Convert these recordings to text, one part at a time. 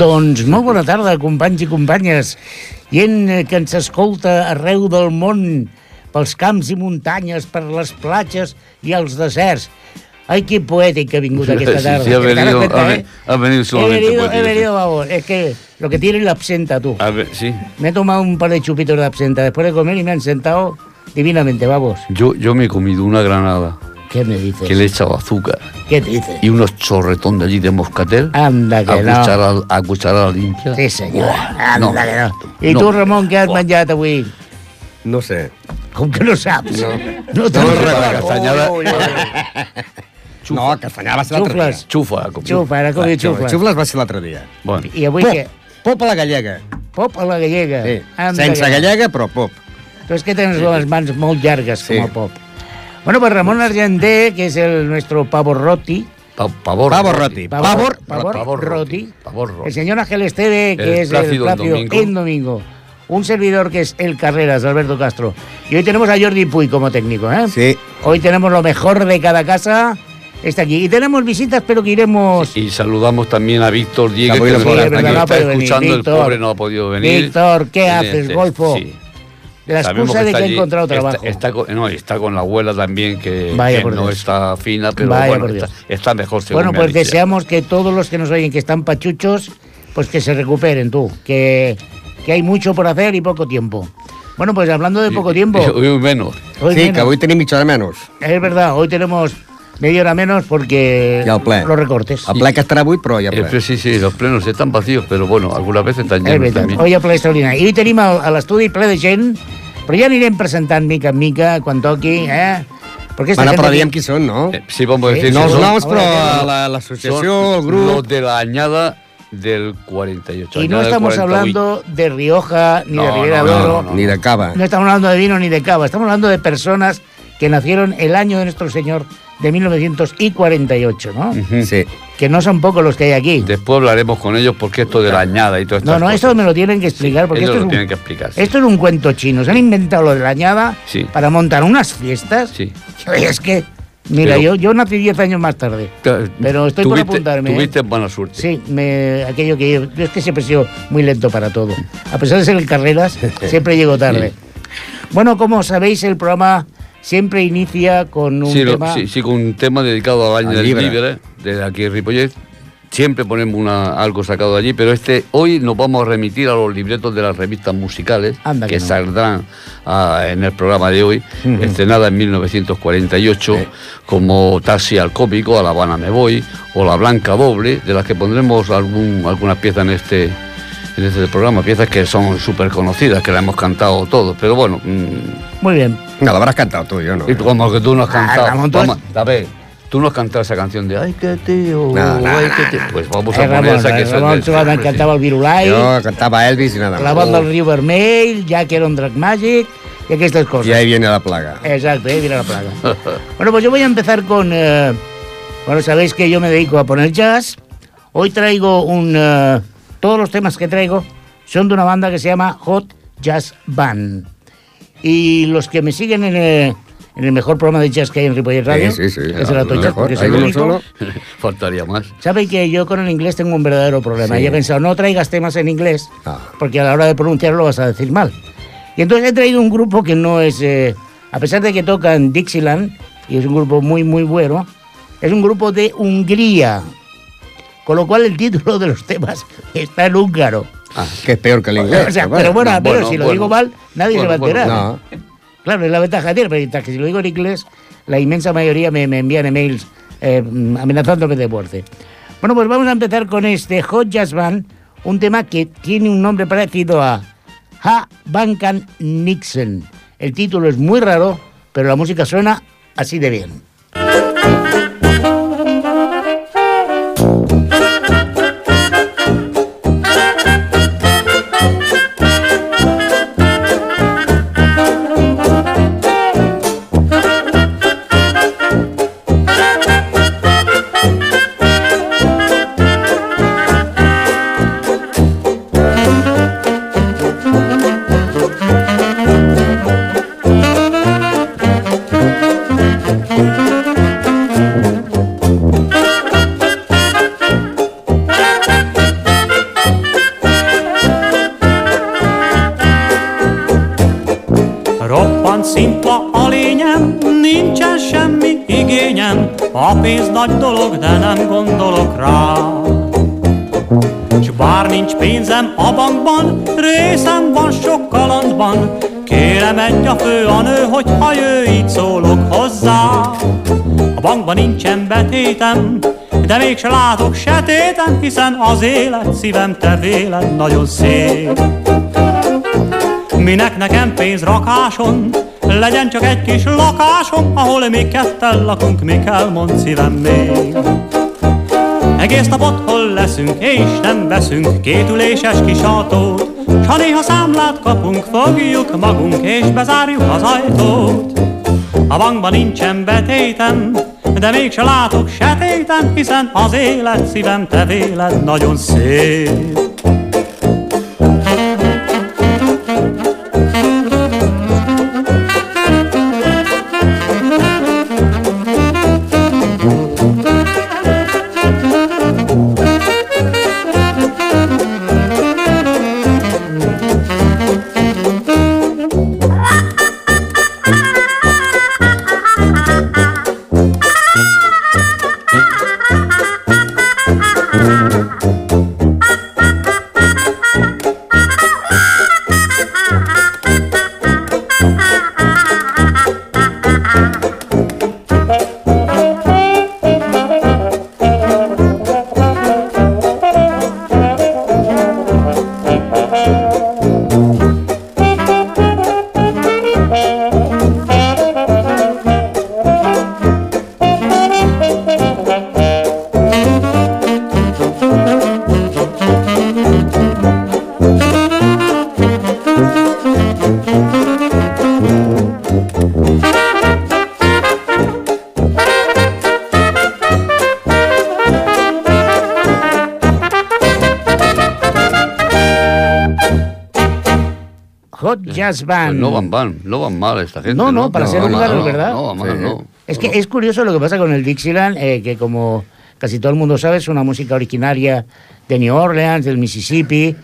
Doncs molt bona tarda, companys i companyes. Gent eh, que ens escolta arreu del món, pels camps i muntanyes, per les platges i els deserts. Ai, qué poètic que ha vingut aquesta Sí, tarda. sí, ha ¿Te das venido, cuenta, ha, ve- eh? ha venido He solamente venido, poético, he sí. venido, vamos. Es que lo que tiene es la absenta, tú. A ver, sí. Me he tomado un par de chupitos de absenta después de comer y me han sentado divinamente, vamos. Yo, yo me he comido una granada ¿Qué me dices? que le he echado azúcar ¿Qué dices? y unos chorretón de allí de moscatel Anda que a, no. cuchara, a cucharada limpia. Sí, senyor. Buah, Anda no. que no. I No. tu, Ramon, què has Buah. menjat avui? No sé. Com que no saps? No. No te'n No, recordes? No, castanyada va ser l'altre dia. Chufa, com- Xufa, ara com Ah, diu xufles. Va ser l'altre dia. Bueno, I avui Pop. què? Pop a la gallega. Pop a la gallega. Sí. Anda Sense gallega, però pop. Tu és que tens les mans molt llargues, Sí. com el pop. Bueno, pues Ramon Argenté, que es el nuestro pavo roti, pa- pavor. Pavor, Pavor, pavor, pavor pavor roti. El señor Ángel Esteve, que El es el Plácido en Domingo. en domingo. Un servidor que es el Carreras, Alberto Castro. Y hoy tenemos a Jordi Puy como técnico, ¿eh? Sí. Hoy tenemos lo mejor de cada casa. Está aquí. Y tenemos visitas, pero que iremos. Y saludamos también a Víctor Está que está, no venir. escuchando, Víctor. el pobre no ha podido venir. Víctor, ¿qué haces, Golfo? sí. De la excusa de está que ha encontrado está- trabajo. Está, con, no, está con la abuela también, que, Vaya que por no Dios. está fina, pero Vaya bueno, por está, Dios. está mejor según Bueno, me ha pues dicho. deseamos que todos los que nos oyen que están pachuchos, pues que se recuperen tú, que, que hay mucho por hacer y poco tiempo. Bueno, pues hablando de poco tiempo, Hoy menos. hoy sí, menos. que avui tenim mitja hora menys. es verdad, hoy tenemos media hora menos porque ple. los recortes. El ple que estarà avui, però ja ple. sí, sí, los plenos están vacíos, pero bueno, algunas veces están És llenos veritat, también. hoy a ple extraordinari. I avui tenim a, a l'estudi ple de gent, però ja anirem presentant mica en mica quan toqui, eh? Perquè Bueno, però diem qui són, no? Eh, sí, vamos a Sí, decir No els noms, però l'associació, el los grup... de la añada del 48. Y no estamos 48. hablando de Rioja ni de No, Ribera no, de no, Oro. no, Ni de cava. No estamos hablando de vino ni de cava, estamos hablando de personas que nacieron el año de nuestro Señor de 1948, ¿no? Sí. Que no son pocos los que hay aquí. Después hablaremos con ellos porque esto de la añada y todo esto. No, no, esto me lo tienen que explicar porque ellos esto es, lo un, tienen que explicar. sí. esto es un cuento chino. Se han inventado lo de la añada Sí. para montar unas fiestas. Sí. Oye, Es que, mira, Pero- yo, yo nací 10 años más tarde. Pero estoy por Tuviste- apuntarme, ¿eh? Tuviste buena suerte. Sí, me, aquello que yo, yo es que siempre he sido muy lento para todo. A pesar de ser el carreras, siempre llego tarde. Bueno, como sabéis, el programa siempre inicia con un Sí, tema. sí, sí, con un tema dedicado al año del libre. libre, de aquí en Ripollet. Siempre ponemos una, algo sacado de allí, pero este hoy nos vamos a remitir a los libretos de las revistas musicales Anda que que no. saldrán ah, en el programa de hoy, estrenada en 1948, Sí. como Taxi al Cómico, A La Habana Me Voy, o La Blanca Doble, de las que pondremos algún, algunas piezas en este, en este programa, piezas que son súper conocidas, que la hemos cantado todos, pero bueno, mm, Muy bien. No, l'hauràs cantat tu, jo no. y como que tú no has Ah, cantado. Ramón, tú vamos, a ver, tú no has cantado esa canción de Ay, qué tío, No, no, ay, qué tío. Pues vamos Eh, a poner Ramon, esa que es Ramon del- Solà m'encantava el Virulai, Jo cantava Elvis i nada la más. banda del Riu Vermell, Jack un Drac Magic y aquestes cosas. Y ahí viene la plaga. Exacto, ahí viene la plaga. bueno, pues yo voy a empezar con... eh, bueno, sabéis que yo me dedico a poner jazz. Hoy traigo un... eh, todos los temas que traigo son de una banda que se llama Hot Jazz Band. Y los que me siguen en, eh, en el mejor programa de jazz que hay en Ripollet Radio, Sí, sí, sí. que es el mejor. porque es Hay el uno único. solo. Faltaría más. Sabe que yo con el inglés tengo un verdadero problema. Sí. Y he pensado, no traigas temas en inglés, Ah. porque a la hora de pronunciarlo vas a decir mal. Y entonces he traído un grupo que no es, eh, a pesar de que tocan Dixieland, y es un grupo muy, muy bueno, es un grupo de Hungría. Con lo cual el título de los temas está en húngaro. Ah, que es peor que el inglés. O sea, pero pero bueno, no, pero si lo bueno. digo mal, nadie Bueno, se va a enterar. No. Claro, es la ventaja que tiene, pero mientras que si lo digo en inglés, la inmensa mayoría me, me envían emails eh, amenazándome de muerte. Bueno, pues vamos a empezar con este Hot Jazz Band, un tema que tiene un nombre parecido a Ha Bankan Nixon. El título es muy raro, pero la música suena así de bien. Roppant szimpla a lényem, nincsen semmi igényem, a pénz nagy dolog, de nem gondolok rá. S bár nincs pénzem a bankban, részem van sok kalandban, kérem egy a fő a nő, hogy ha jő, így szólok hozzá. A bankban nincsen betétem, de mégse látok setéten, hiszen az élet szívem te véled nagyon szép. Minek nekem pénz rakáson, legyen csak egy kis lakásom, ahol mi ketten lakunk, mi kell, mond szívem még. Egész nap otthon leszünk, és nem veszünk kétüléses kis autót, s ha néha számlát kapunk, fogjuk magunk, és bezárjuk az ajtót. A bankban nincsen betétem, de mégse látok setéten, hiszen az élet szívem te véled nagyon szép. Pues no van mal, no van mal esta gente. No, no, para ser van húngaros, ¿verdad? No, van mal, Sí. no. Es que es curioso lo que pasa con el Dixieland, eh, que como casi todo el mundo sabe, es una música originaria de New Orleans, del Mississippi,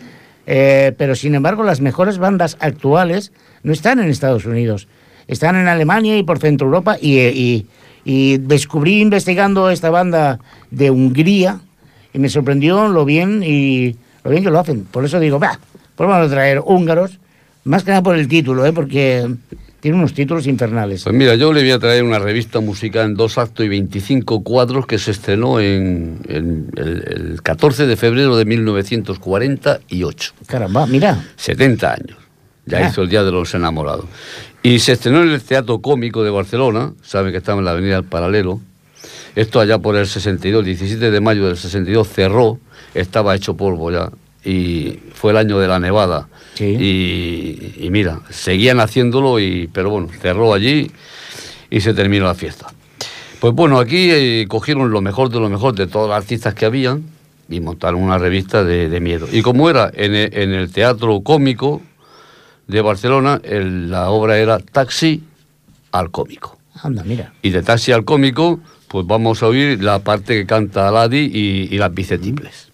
eh, pero sin embargo las mejores bandas actuales no están en Estados Unidos, están en Alemania y por Centro Europa y, eh, y- y descubrí investigando esta banda de Hungría y me sorprendió lo bien y lo bien que lo hacen. Por eso digo, va, pues vamos a traer húngaros, más que nada por el título, ¿eh? porque tiene unos títulos infernales. Pues mira, yo le voy a traer una revista musical en dos actos y 25 cuadros que se estrenó en, en el, el 14 de febrero de 1948. Caramba, mira. 70 años. Ya Ah. hizo el Día de los Enamorados. Y se estrenó en el Teatro Cómico de Barcelona, saben que estaba en la Avenida del Paralelo. Esto allá por el 62, 17 de mayo del 62 cerró, estaba hecho polvo ya. Y fue el año de la nevada. Sí. Y, y mira, seguían haciéndolo, y, pero bueno, cerró allí y se terminó la fiesta. Pues bueno, aquí eh, cogieron lo mejor de lo mejor de todos los artistas que habían y montaron una revista de, de miedo. Y como era en e- en el Teatro Cómico de Barcelona, el- la obra era Taxi al Cómico. Anda, mira. Y de Taxi al Cómico, pues vamos a oír la parte que canta Ladi y, y las bicetiples.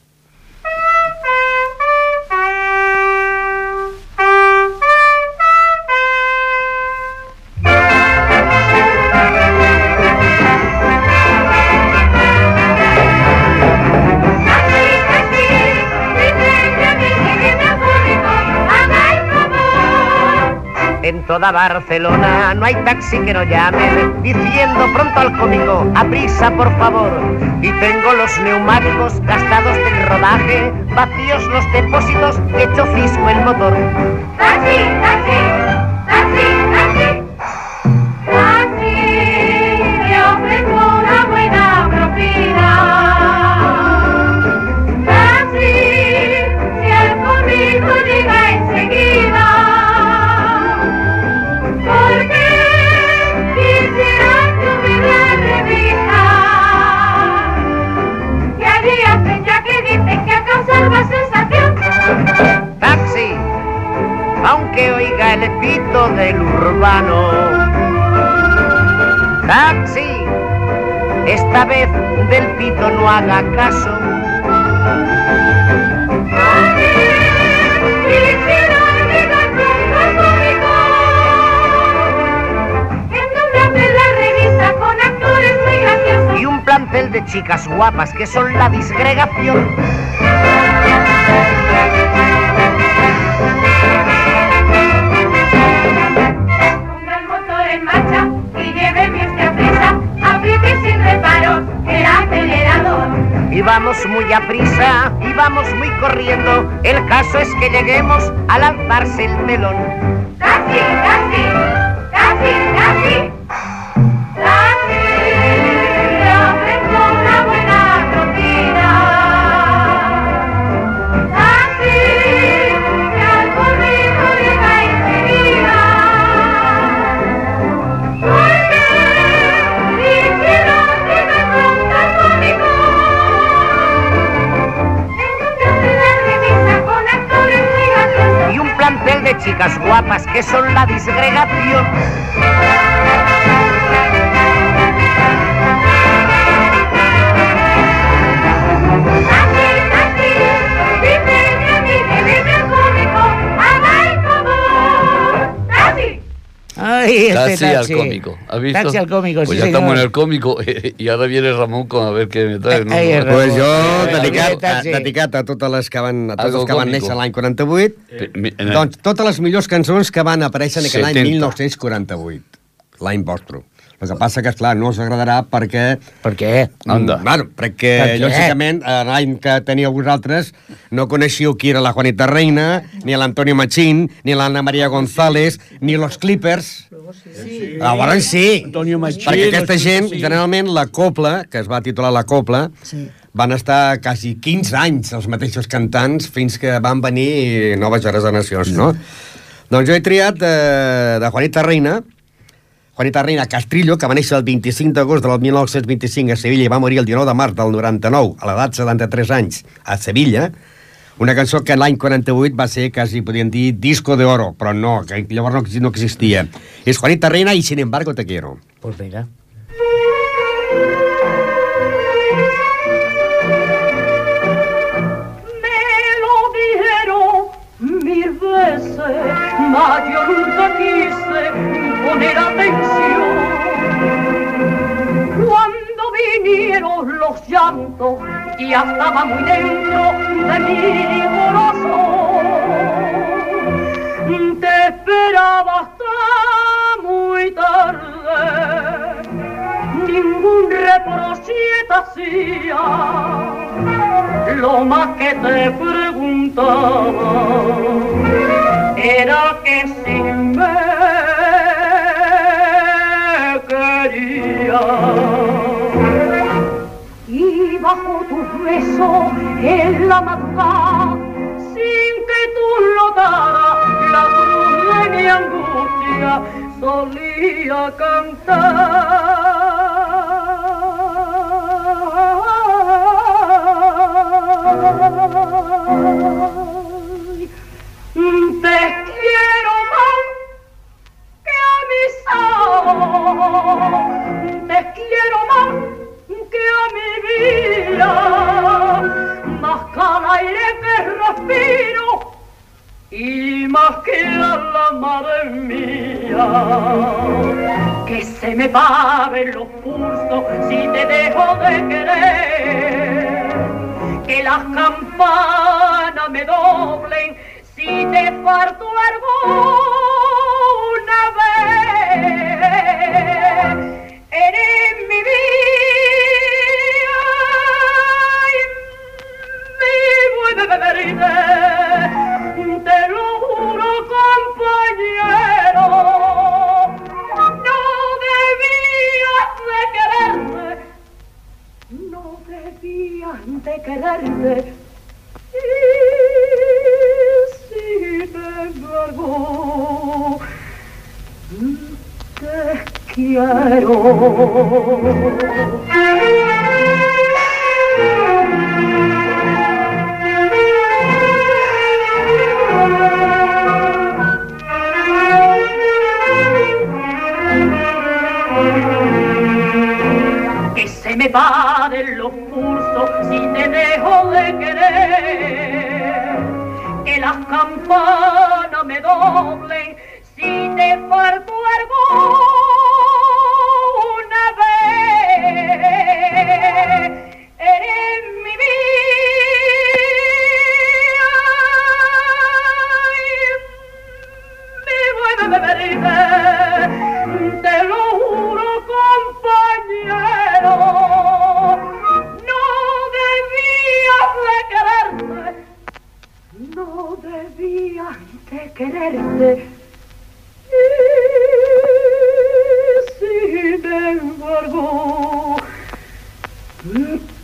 Toda Barcelona no hay taxi que no llame diciendo pronto al cómico, a prisa por favor. Y tengo los neumáticos gastados del rodaje, vacíos los depósitos, hecho fisco el motor. ¡Taxi, taxi! ¡Taxi, aunque oiga el pito del urbano. Ah, Taxi, esta vez del pito no haga caso. Y un plantel de chicas guapas que son la disgregación. Y lléveme usted prisa. Apriete sin reparos el acelerador. Y vamos muy a prisa, y vamos muy corriendo. El caso es que lleguemos a lanzarse el melón. ¡Taxi, taxi! Chicas guapas que son la disgregación. Ay, este Taxi al taxi. cómico. ¿Has visto? Taxi al cómico, Pues sí, ya señor. estamos en el cómico y ahora viene Ramón con a ver qué me trae. ¿no? Ai, Ramon. Pues jo, Eh, dedicat, a, dedicat a totes les que van, a tots Algo els que van néixer l'any 48, Pe- mi- en el- doncs totes les millors cançons que van aparèixer en aquell any 70. 1948, l'any vostre. El que passa que, esclar, no us agradarà perquè... Per què? Anda. Mm, Bueno, perquè, Per què? lògicament, en l'any que teníeu vosaltres, no coneixíeu qui era la Juanita Reina, ni l'Antonio Machín, ni l'Anna Maria González, ni los Clippers. Sí. Llavors sí, Antonio Machín, perquè aquesta gent, sí. generalment, la Copla, que es va titular la Copla, sí. van estar quasi 15 anys els mateixos cantants fins que van venir noves generacions, no? Doncs jo he triat eh, de Juanita Reina, Juanita Reina Castrillo, que va néixer el 25 d'agost del 1925 a Sevilla i va morir el 19 de març del 99, a l'edat de 73 anys, a Sevilla, una cançó que l'any 48 va ser, quasi podríem dir, disco de oro, però no, que llavors no, no existia. És Juanita Reina y sin embargo te quiero. Pues mira. Me lo dijeron mil veces, mas yo poner atención. Cuando vinieron los llantos, ya estaba muy dentro de mi corazón. Te esperaba hasta muy tarde, ningún reproche te hacía lo más que te preguntaba besos en la madrugada, sin que tú notaras la cruz de mi angustia, solía cantar. Más que la madre mía. Que se me paren los pulsos si te dejo de querer que las campanas me doblen si te falto alguna quererte. Y sin embargo, te quiero. me pulsos si te dejo de querer, que las campanas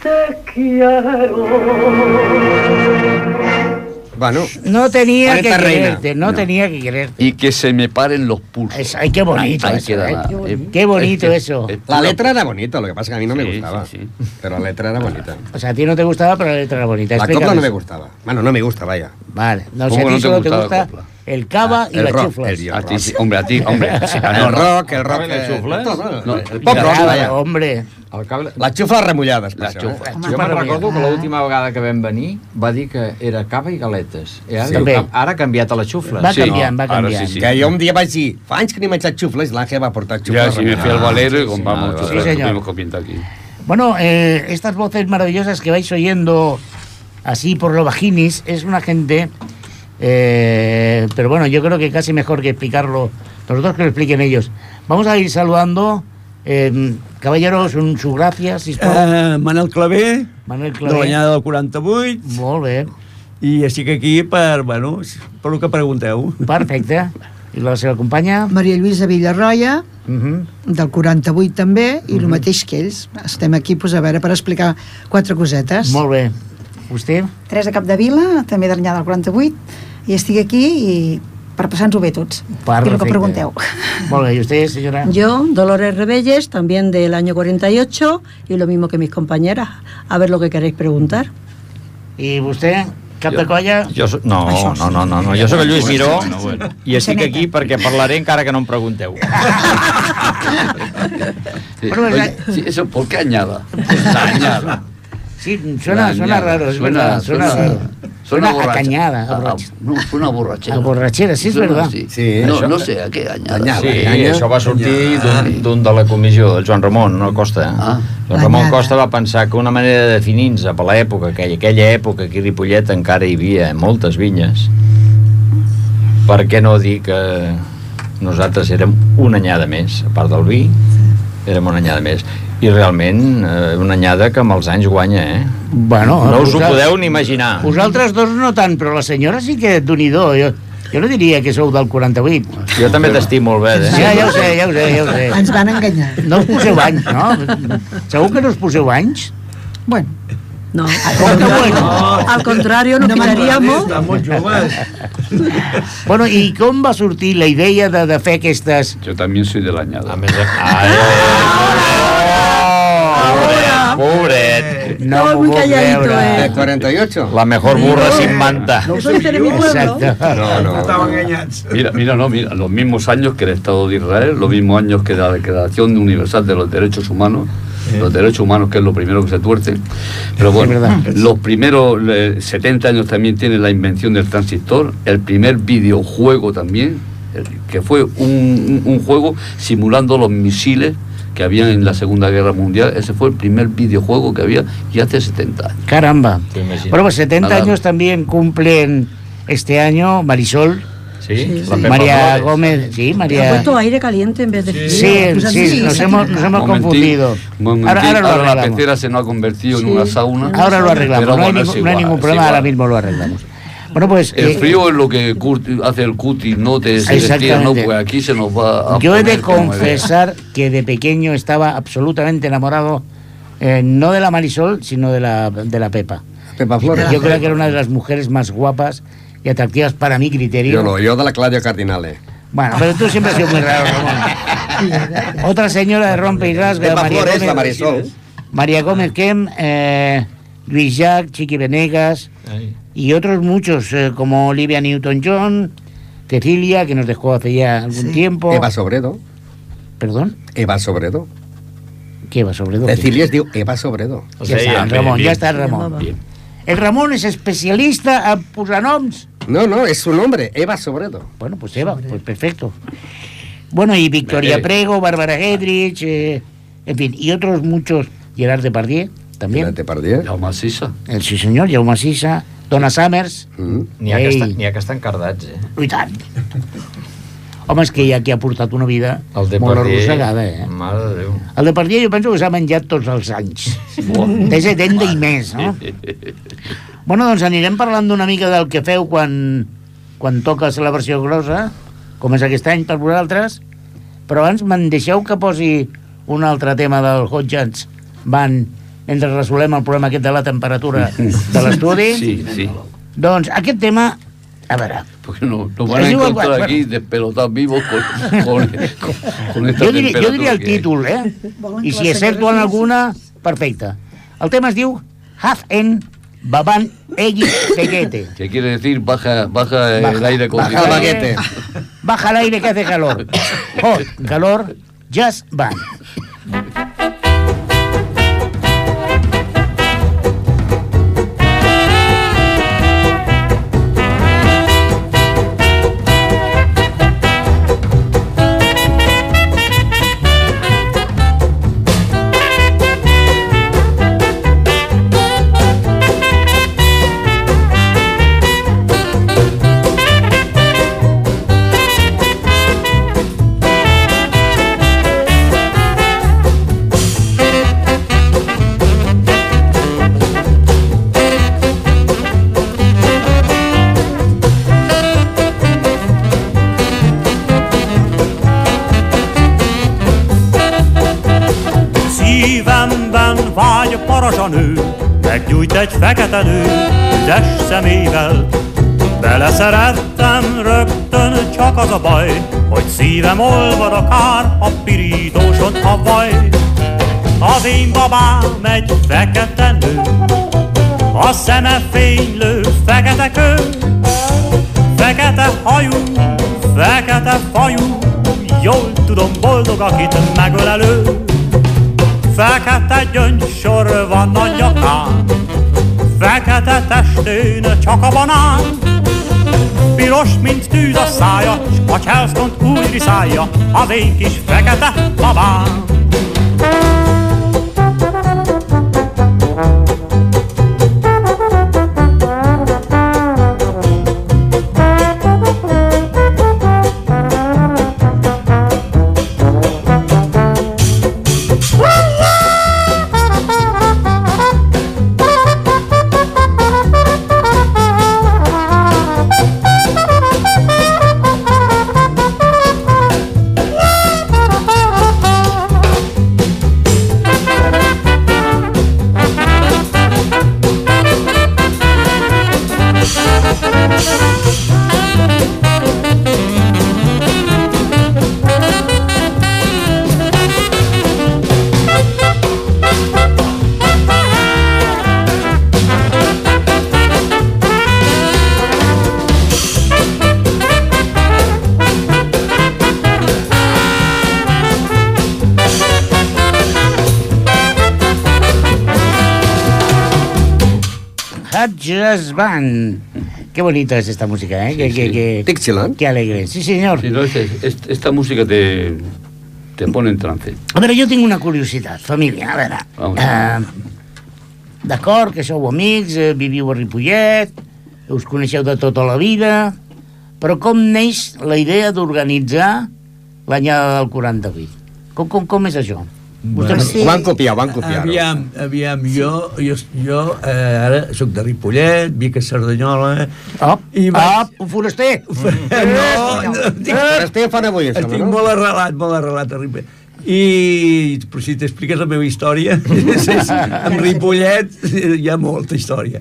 te quiero. Bueno, No tenía que quererte, no, tenía que quererte. Y que se me paren los pulsos. Es- ay, qué bonito eso, ¿eh? nada. Qué bonito Es que- eso. es la letra era bonita, lo que pasa es que a mí no me gustaba. sí, sí. Pero la letra era bonita. O sea, a ti no te gustaba, pero la letra era bonita. La copla Explícanos. no me gustaba. Bueno, no me gusta, vaya. Vale. No, ¿Cómo si a ti no solo te gusta copla? El cava y el las rock, chuflas. el- A ti sí, hombre, a ti, hombre. El no, rock, el rock... ¿Saben els eh, xufles? No, el pop rock, vaya. hombre. El cable... Les xufles remullades, per La això. xufla. Jo me'n recordo que l'última vegada que vam venir va dir que era cava i galetes. I ara, Sí. També. que ara ha canviat a les xufles. Va Sí, canviant, va ara canviant. sí, sí. Que jo un dia vaig dir, fa anys que no he menjat xufles, l'Àngel va portar xufles Ya, si me fui al valero Ah, muchos vale. Sí, que comiendo aquí. Bueno, eh, estas voces maravillosas que vais oyendo así por lo bajinis es una gente, eh, pero bueno, yo creo que casi mejor que explicarlo nosotros que lo expliquen ellos. Vamos a ir saludando, eh, caballeros, un, su gracias, sisplau. Eh, Manel Clavé, Manuel de Clavé. l'anyada del 48, Molt bé, i estic aquí per, bueno, per el que pregunteu. perfecte. I la seva companya? Maria Lluïsa Villarroia, Uh -huh. del 48 també, i el mateix que ells. Estem aquí pues, a veure per explicar quatre cosetes. Molt bé. Vostè? Teresa Capdevila, també de l'anyà del 48, i estic aquí i per passar-nos-ho bé tots. I el Perfecte. que pregunteu. Molt bé. ¿Y usted, señora? Yo, Dolores Rebelles, también del año 48, y lo mismo que mis compañeras. A ver lo que queréis preguntar. ¿Y usted? Cap de colla? Jo so... no, Això no, no, no, no, jo sóc el Lluís Miró Bueno, bueno. i estic aquí perquè parlaré encara que no em pregunteu. Sí, Bueno, oye, la- sí, eso, ¿por qué añada? La añada. Sí, suena, La suena raro, suena, suena, suena, raro. suena a borracha. cañada, a A- a- no, suena borrachera. A borrachera, sí, es Suena verdad. así. Sí. no, Això- no sé a qué añada. Añada. Sí, això va sortir d'un- de la comissió, el Joan Ramon, no Costa. Ah. El Ramon. Costa va pensar que una manera de definir-nos per l'època, aquella, aquella època aquí a Ripollet encara hi havia moltes vinyes, per què no dir que nosaltres érem una anyada més, a part del vi, érem una anyada més. I realment, eh, una anyada que amb els anys guanya, eh? Bueno, No us ho podeu ni imaginar. Vosaltres dos no tant, però la senyora sí que d'un i do. Jo, jo no diria que sou del 48. Jo també t'estic molt bé, eh? Ja, ja ho sé, ja ho sé, ja ho sé. Ens van enganyar. No us poseu anys, no? Segur que no us poseu anys? Bueno, No, al ¿Cómo que contrario, bueno? al contrario nos No quitaríamos. Estan molt joves. Bueno, i com va sortir la idea de, de fer aquestes... Yo también soy de la añada. A més, ai, ai, pobret, No m'ho muy calladito, creure. De 48? la mejor burra sin manta. No soy de mi pueblo. Exacte. No, no. Estaven enganyats. Mira, mira, no, mira, los mismos años que el Estado de Israel, los mismos años que la Declaración Universal de los Derechos Humanos, los derechos humanos que es lo primero que se tuerce. Pero bueno, los primeros eh, 70 años también tiene la invención del transistor, el primer videojuego también, el- que fue un, un- un juego simulando los misiles que habían en la Segunda Guerra Mundial. Ese fue el primer videojuego que había y hace 70 años. Caramba. Bueno, pues 70 Nada. años también cumplen este año Marisol, Sí, Pepa María. Gómez, sí, Ha María... puesto aire caliente en vez de frío. Sí, Pues sí, así, nos sí. hemos, nos hemos Momentín, confundido. momentín, Ahora, ahora lo ahora la arreglamos. pecera se nos ha convertido en Sí. una sauna. Ahora lo arreglamos, no hay, bueno, es no hay igual, ningún problema, igual. ahora mismo lo arreglamos. Bueno, pues... El eh, frío es lo que hace el cutis, no te se destila, ¿no? Pues aquí se nos va a Yo he de confesar que de pequeño estaba absolutamente enamorado, eh, no de la Marisol, sino de la, de la Pepa. Pepa Flores. Yo creo que era una de las mujeres más guapas y atractivas para mi criterio. Jo no, jo de la Clàudia Cardinale. Bueno, pero tú siempre has sido muy raro, Ramón. Otra señora de rompe y rasga, Pepa María Flores, Gómez, la Marisol. María Gómez Kem, eh, Luis Jacques, Chiqui Venegas. Y otros muchos, eh, como Olivia Newton-John, Cecilia, que nos dejó hace ya algún tiempo. Eva Sobredo. ¿Perdón? Eva Sobredo. ¿Qué va sobre todo? Cecilia es diu Eva Sobredo. O Ya está, bien, Ramón, bien. ya está Ramón. Bien. El Ramón es especialista en posar noms. No, no, es su nombre, Eva Sobredo. Bueno, pues Eva, pues perfecto. Bueno, y Victoria Eh. Prego, Bárbara Hedrich, eh, en fin, y otros muchos. Gerard Depardieu, también. Gerard Depardieu. Jaume Sisa. El sí senyor, Jaume Sisa, Donna Summers. Mm. N'hi ha, que ha que estan cardats, eh? I tant. Home, és que hi ha qui ha portat una vida El molt Depardieu, arrossegada, eh? Mare de Déu. El de Pardier jo penso que s'ha menjat tots els anys. De 70 i més, no? Bueno, doncs anirem parlant d'una mica del que feu quan, quan toca celebració grossa, com és aquest any per vosaltres, però abans me'n deixeu que posi un altre tema del Hot Jazz Band mentre resolem el problema aquest de la temperatura de l'estudi. Sí, sí. Doncs aquest tema, a veure, Porque no, nos van a igual, encontrar bueno. aquí despelotados vivos con, con, con, con esta jo diria, jo temperatura diria el títol, eh? Volen I si acerto en alguna, perfecte. El tema es diu Half en Baban Egi Tequete. Que quiere decir baja, baja, el Baja- aire baja acondicionado. el aire. Baja el aire que hace calor. Hot, calor, jazz band. Parazsanő, meggyújt egy fekete nő, üdes szemével. Beleszerettem rögtön, csak az a baj, hogy szívem olvad akár a pirítóson a vaj. Az én babám egy fekete nő, a szeme fénylő, fekete kő, fekete hajú, fekete fajú, jól tudom boldog, akit megölelő. Fekete gyöngysor van a nyakán, fekete testén csak a banán. Piros, mint tűz a szája, s a Charleston úgy riszálja, az én kis fekete babám. Band. Qué bonita es esta música, ¿eh? qué, qué, qué, Dixieland. qué alegre. Sí, señor. Sí, no, este- este- esta música te, te pone en trance. A veure, jo tinc una curiositat, família, a veure. Uh, D'acord, que sou amics, eh, viviu a Ripollet, us coneixeu de tota la vida, però com neix la idea d'organitzar l'anyada del 48? Com, com, com és això? Bueno, Vostè- ho van copiar, ho van copiar. Aviam, aviam, jo, jo, jo eh, ara sóc de Ripollet, vic a Cerdanyola... Op, i vaig... op, un foraster! No, no, tinc, Foraster fan avui, sembla, estic no? molt arrelat, molt arrelat a Ripollet. I, però si t'expliques la meva història, amb Ripollet hi ha molta història.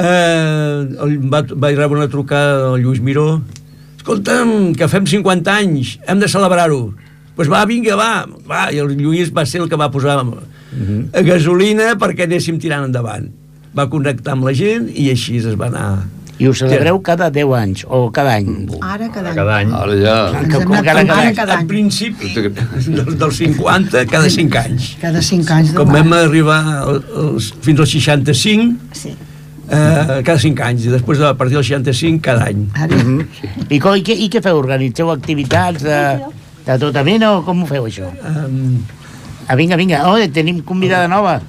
Eh, va, vaig rebre una trucada del Lluís Miró. Escolta'm, que fem 50 anys, hem de celebrar-ho. Doncs pues va, vinga, va, va. I el Lluís va ser el que va posar a gasolina perquè anéssim tirant endavant. Va connectar amb la gent i així es va anar... I ho celebreu cada 10 anys, o cada any? Ara cada any. Cada any. Ara ja... Hem Com cada- cada, cada- any. cada Al any. principi, dels, dels 50, cada 5 anys. Cada 5 anys. Com vam arribar al- als, fins als 65, Sí. eh, cada 5 anys, i després a partir del 65, cada any. Ara. I, co, i, què, I què feu? Organitzeu activitats de, de tota mena o com ho feu, això? Um, Ah, vinga, vinga. Oh, tenim convidada nova.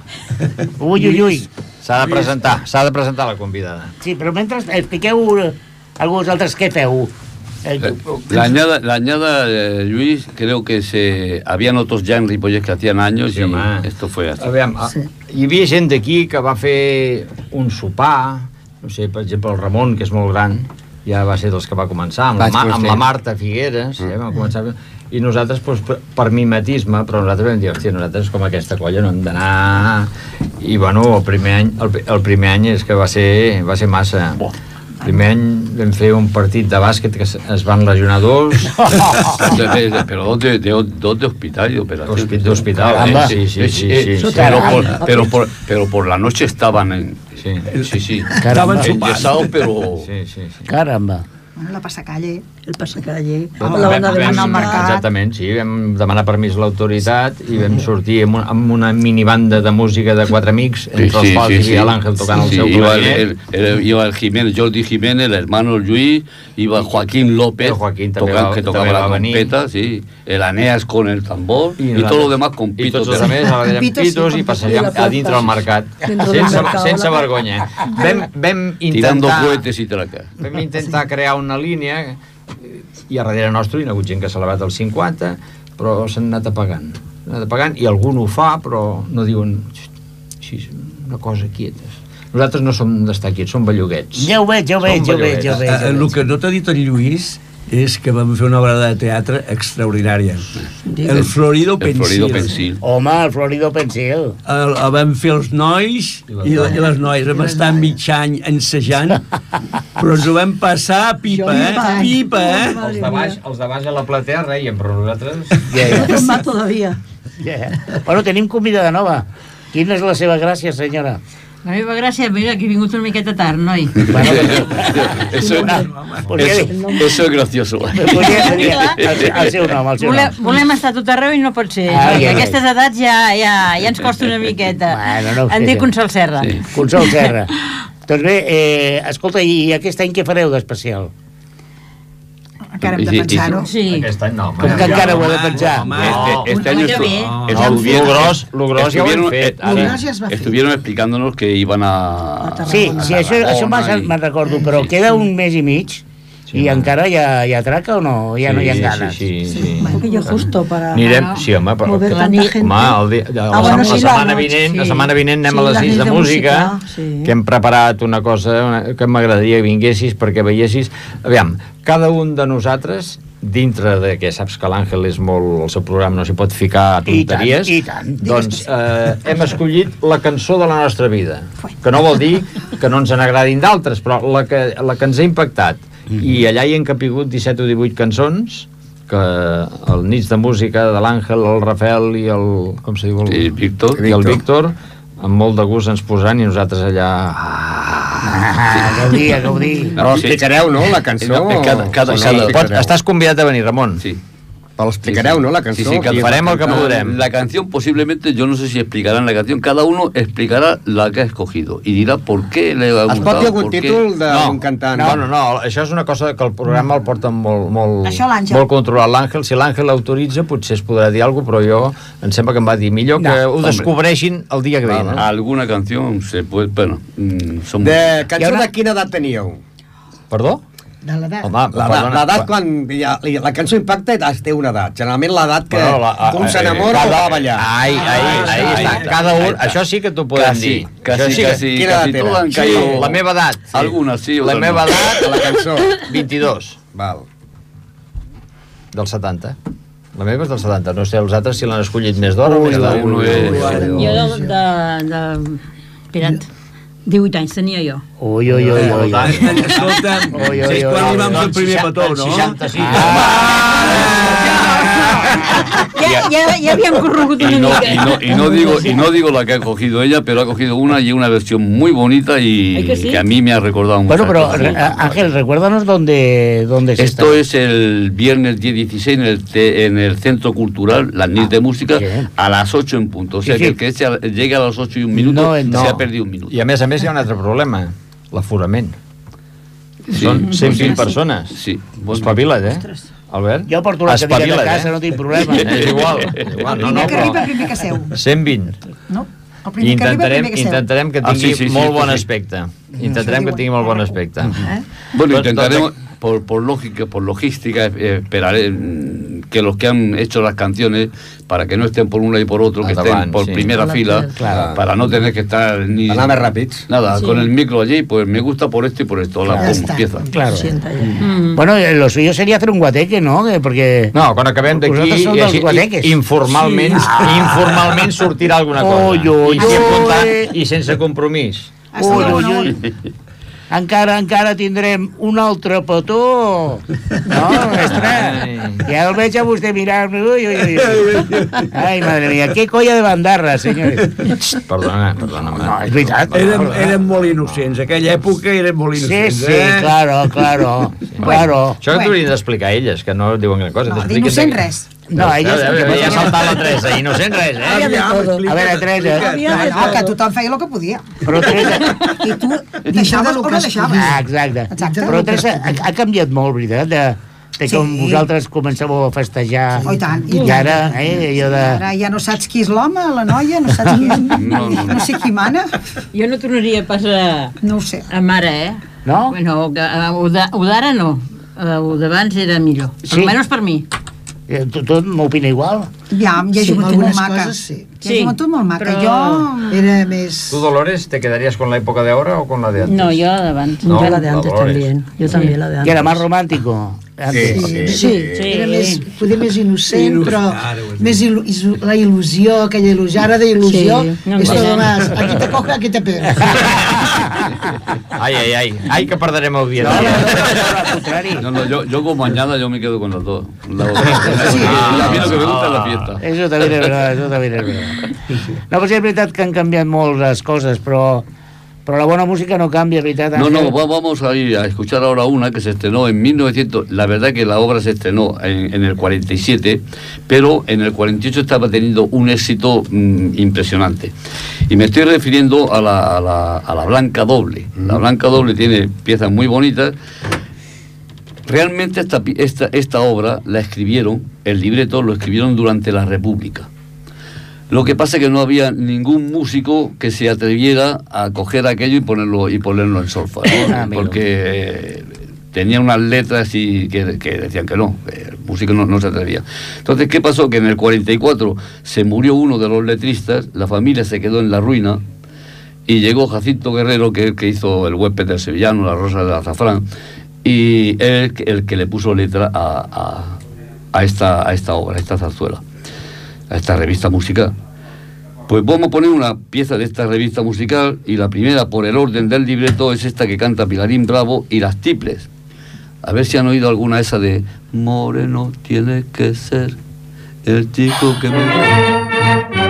Ui, ui, ui. S'ha de presentar, s'ha de presentar la convidada. Sí, però mentre expliqueu a vosaltres què feu. Eh, La añada, la añada eh, Luis, creo que se, habían otros ya en Ripollet que hacían años Sí, y home. esto fue así. Aviam, sí. hi havia gent d'aquí que va fer un sopar, no sé, per exemple, el Ramon, que és molt gran, ja va ser dels que va començar, amb, la, Vaig amb la Marta Figueres, mm. eh, va començar, i nosaltres, doncs, per, per mimetisme, però nosaltres vam dir, hòstia, nosaltres com aquesta colla no hem d'anar... I, bueno, el primer any, el, el primer any és que va ser, va ser massa. El primer any vam fer un partit de bàsquet que es, van lesionar dos, De- de- de- pero ¿dónde, de, ¿dónde hospital y operación? Hospi- de hospital, Caramba. eh, sí, sí, sí, sí, sí. Pero, por, pero, por, pero por la noche estaban en... Sí. Sí, sí. Caramba. Enyesados, pero... Sí, sí, sí. Caramba. Bueno, la passacalle. El pasacalle. Vam- la banda de vam- al mercat. Exactament, sí, vam demanar permís a l'autoritat i vam sortir amb, un, amb una minibanda de música de quatre amics, entre els quals hi havia l'Àngel tocant Sí, el seu sí, iba el, el- el- iba el Jiménez, Jordi Jiménez, el hermano Luis, iba el Joaquín López, El Joaquín també toca- va- que també la trompeta, sí, el Aneas con el tambor y, nosaltres- todo lo demás con I pitos. tots els altres eren Pitos, sí, pitos i passejant a dintre del mercat. Sense, sense vergonya. Vam, vam tirando intentar, cohetes y tracas. vam intentar crear una línia i a darrere nostre hi ha hagut gent que ha celebrat els 50, però s'han anat apagant. S'han anat apagant i algun ho fa, però no diuen així, una cosa quieta. Nosaltres no som d'estar quiets, som belluguets. Ja ho veig, ja ho veig, ja ho veig, ja ho veig. Eh, Ja ho el veig. que no t'ha dit en Lluís és que vam fer una obra de teatre extraordinària. El Florido El Pensil. Florido Pensil. Home, el Florido Pensil. El, el vam fer els nois i, i les noies. Vam estar mig any ensejant, però ens ho vam passar a pipa, eh? Pipa, eh? Els de baix, els de baix a la platea reien, però nosaltres... Ja, ja. Más todavía. Ja. Bueno, tenim convidada nova. Quina és la seva gràcia, senyora? La meva gràcia, mira, que he vingut una miqueta tard, noi. Bueno, Eso, eso, eso es gracioso. podria dir el, el seu nom, el seu Volem, nom. volem estar a tot arreu i no pot ser. Ah, ja aquestes edats ja, ja, ja ens costa una miqueta. Bueno, no em dic. Consol Serra. Sí. Consol Serra. doncs bé, eh, escolta, i aquest any què fareu d'especial? Encara hem de pensar-ho. Sí. Aquest any no, home. Com que encara ho heu de pensar? home. Este, este Un año estu- bien. Lo estuvieron, gros, lo gros ja ho hem estuvieron- fet. eh, Lo Ara. gros ja es va fer. estuvieron explicándonos que iban a... Sí, sí, això, això me'n me'n recordo, però queda un mes i mig i encara hi ha, hi ha traca o no? Ja no hi ha ganes. Sí, sí, sí. Un poquillo justo para... Anirem, sí, home, però... Mover que-. Home, el dia, la, Ah, bueno, la, sí, la la setmana vinent, la sí. setmana vinent anem Sí, a les les 6 nits de de música, música, sí. que hem preparat una cosa una, que m'agradaria que vinguessis perquè veiessis... Aviam, cada un de nosaltres dintre de que saps que l'Àngel és molt... el seu programa no s'hi pot ficar I tant, tonteries i tant. doncs eh, hem escollit la cançó de la nostra vida que no vol dir que no ens n'agradin d'altres però la que, la que ens ha impactat i allà hi han capigut 17 o 18 cançons que el Nits de Música de l'Àngel, el Rafael i el... com se diu? El, Sí, Víctor. I el Víctor amb molt de gust ens posaran i nosaltres allà... Ah, gaudir, gaudir. Però explicareu, no, la cançó? No, cada- cada- cada- l'explicareu? Pots, estàs convidat a venir, Ramon. Sí. Però l'explicareu, no, la cançó? Sí, sí, cada- farem el que podrem. La canción posiblemente, yo no sé si explicarán la canción, cada uno explicarà la que ha escogido y dirá por qué le ha Es pot gustado. dir algun títol d'un cantant? No, no, no, això és una cosa que el programa el porta molt, molt, Això molt controlat. L'Àngel, si l'Àngel l'autoritza, potser es podrà dir alguna cosa, però jo em sembla que em va dir millor que No, ho hombre. descobreixin el dia que ve. No? Alguna canción se puede, bueno, mm, son De cançó una- de quina edat teníeu? Perdó? De l'edat. Home, L'edat, perdona, l'edat quan la, la cançó impacta es té una edat. Generalment l'edat que Bueno, la- un s'enamora o va a ballar. Ai, ai, ai, Ahí ai, está, cada un, això sí que t'ho podem dir. això sí que, casi, Quina edat era? Sí, la meva edat. Sí. Algunes sí, La meva no. edat, La cançó. 22, Val. del 70. La meva és del 70. No sé els altres si l'han escollit més d'hora o Ui, més d'hora. Jo de... de, de... Espera't. 18 anys tenia jo. Ui, ui, ui, ui. ui. Escolta'm, és quan li vam fer el primer 60, petó, no? 65. Ja, Y no, mica. y, no, y, no digo, y no digo la que ha cogido ella, pero ha cogido una y una versión muy bonita y ¿Ay que sí? a mí me ha recordado mucho. Bueno, pero re- Ángel, recuérdanos dónde, dónde se Esto está. es el viernes 10 16 en el, te- en el Centro Cultural, las NIT de Música, bien. a las 8 en punto. O sea Sí, que sí. el que llegue a las 8 y un minuto No, no. se ha perdido un minuto. I a més a més hi ha un altre problema, l'aforament. Sí. Són 120 persones. Sí. Bueno, Espavila't, eh? Albert? Jo porto la cadira de casa, eh? no tinc problema. És igual, és igual. No, no, primer que arriba, el primer que seu. 120. No? El que arriba, intentarem, primer que seu. intentarem que Ah, tingui sí, sí, sí, molt esto bon sí. aspecte. Intentarem que tingui molt bon aspecte. Eh? Bueno, Tots- intentaremos, tots- por, por lógica, por logística, esperaré mm, que los que han hecho las canciones, para que no estén por un lado y por otro, que estén por sí. primera fila, claro. para no tener que estar ni... Anar més ràpids. Nada, Sí. con el micro allí, pues me gusta por esto y por esto, la pongo, está. empieza. Claro. Mm. Bueno, eh, lo suyo sería hacer un guateque, ¿no? Que- Porque... No, quan acabem d'aquí, informalment, Sí. informalment sortirà alguna cosa. Oi, oi, I, oi. I sense compromís. Ui, ui, no? ui. Encara, encara tindrem un altre petó. No, mestre? Ja el veig a vostè mirar-me. Ui, ui, ui. Ai, madre mía, qué colla de bandarra, senyores. Perdona, perdona. No, és veritat. Érem, érem molt innocents. Aquella època érem molt Sí, innocents. sí, eh? claro, claro, claro. Això Bueno. ho haurien d'explicar elles, que no diuen gran cosa. No, d'innocent res. No. Ja, ja, ja ha saltat la Teresa, res, eh? Había de Aviam, todo. explica't, A veure, Teresa. No, que tothom feia el que podia. Però Teresa... I tu deixaves o no deixaves. Ah, exacte. Exacte. Però Teresa, ha, ha canviat molt, veritat, de, de com Sí. vosaltres començàveu a festejar. Oh, i tant. I ara, eh, allò de... Ara ja no saps qui és l'home, la noia, no saps qui és... No, no. No sé qui mana. Jo no tornaria pas a, No ho sé. a mare, eh? No? Bueno, que, eh, ho ho d'ara no. Eh, Ho d'abans era millor. Sí. Almenys per mi. Eh, Tu, tu m'opina igual? Ja, hi ha Sí, joventut molt algunes maca. coses sí. Hi ha Sí, joventut molt maca. però- Jo... Era més... ¿Tú, Dolores, te quedarías con la época de ahora o con la de antes? No, jo d'abans. No, yo la de antes también. Yo también la de Que antes. era más romántico. Sí, sí. sí, Sí. era més, poder més innocent, Il·lus- però més la il·lusió, aquella il·lusió, ara de il·lusió, Sí, no és sembla. más, aquí te coge, aquí te pega. Ay, ay, ay. Ay, que No, no, audiencia. no, no, al contrario. No, no, yo, yo como mañana yo me quedo con las dos. La otra. Sí. Y a mí lo que me gusta es la fiesta. Eso también es verdad, eso también es verdad. No, pues és veritat que han canviat molt les coses, però, però la bona música no canvia, veritat? No, no, va- vamos a ir a escuchar ahora una que se estrenó en 1900. La verdad que la obra se estrenó en, en el 47, pero en el 48 estaba teniendo un éxito mm, impresionante. Y me estoy refiriendo a la, a la- a la Blanca Doble. La Blanca Doble tiene piezas muy bonitas. Realmente esta, esta, esta obra la escribieron, el libreto lo escribieron durante la República. Lo que pasa es que no había ningún músico que se atreviera a coger aquello y ponerlo y ponerlo en solfa, ¿no? Ah, porque eh, tenía unas letras y que, que decían que no, que el músico no, no se atrevía. Entonces, ¿qué pasó? Que en el 44 se murió uno de los letristas, la familia se quedó en la ruina y llegó Jacinto Guerrero, que es el que hizo el huésped del sevillano, la rosa del azafrán, y él el que le puso letra a, a- a esta, a esta obra, a esta zarzuela a esta revista musical. Pues vamos a poner una pieza de esta revista musical y la primera por el orden del libreto es esta que canta Pilarín Bravo y las tiples. A ver si han oído alguna esa de Moreno tiene que ser el chico que me...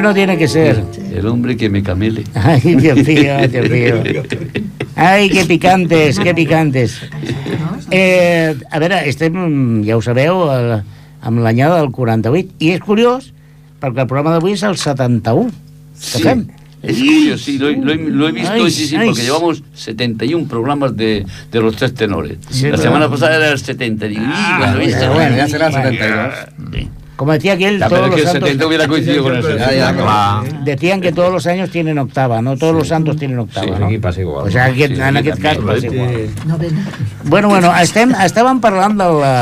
Moreno tiene que ser. El hombre que me camele. Ay, Dios mío, Dios mío. Ai, que picantes, que picantes. Eh, a veure, estem, ja ho sabeu, el, amb l'anyada del 48. I és curiós, perquè el programa d'avui és el 71. Que Sí. fem? Es curioso, sí, lo, he- lo lo he visto, Ay, sí, sí, ay. porque llevamos 71 programas de, de los tres tenores. Sí, la pero- semana pasada era el 70. Digo, Ah, "Ih, bueno, ya será el Bueno, 72. Como decía aquel, Ya, pero todos es que los el 70 santos... hubiera coincidido con 60. Ya, ya, Clar. Decían que todos los años tienen octava, no todos los santos tienen octava, Sí, no? aquí passa igual. O sea, aquest, Sí, en aquí aquest cas passa igual. Novena. Bueno, bueno, estem, estàvem parlant de la,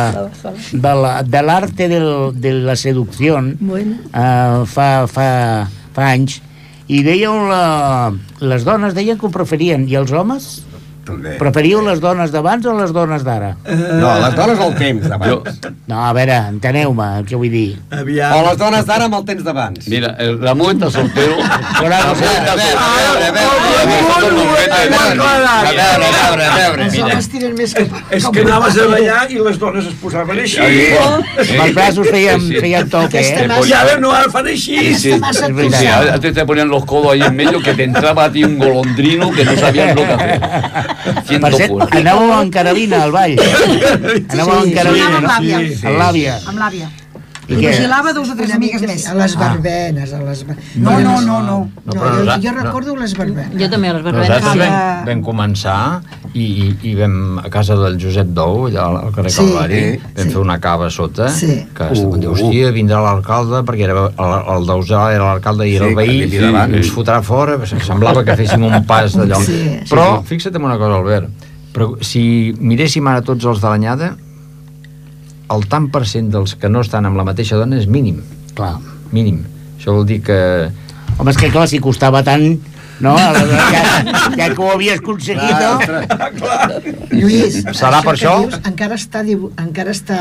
de la, de l'arte del- de la seducció Bueno. uh, fa, fa, fa anys i dèieu la, les dones deien que ho preferien i els homes? També. Preferíeu les dones d'abans o les dones d'ara? No, les dones al temps d'abans. No, a veure, enteneu-me el que vull dir. Aviam. O les dones d'ara amb el temps d'abans. Mira, el Ramón está soltero. Però, Ramón está A veure, a veure, a veure, Els homes tiren més que... És que anaves a ballar i les dones es posaven així. Amb els braços feien, feien toque, eh? I ara no ara fan així. Sí, sí, antes te ponían los codos ahí en medio que te entraba a ti un golondrino que no sabías lo que hacer. Per cert, anàveu amb Carolina al ball. Anàveu amb Carolina, no? Amb l'àvia. Amb l'àvia. I I què? vigilava dos o tres amigues més. A les verbenes, a les... No, no, no, no. No, però jo, jo no. recordo les verbenes. Jo també a les barberes. Nosaltres vam, Ah, vam començar i, i, i vam a casa del Josep Dou, allà al carrer Sí, Calvari, vam sí. fer una cava a sota, Sí. que uh, diu, hòstia, vindrà l'alcalde, perquè era, el, el Dausà era l'alcalde i era Sí, el veí, que davant. ens fotrà fora, semblava que féssim un pas d'allò. Sí, sí, però, fixa't en una cosa, Albert, però si miréssim ara tots els de l'anyada, el tant per cent dels que no estan amb la mateixa dona és mínim, Clar. mínim. Això vol dir que Home, és que clar, si costava tant, no? Ja, ja que ho havies aconseguit, no? Lluís, Serà per que això? Dius, encara, està, encara està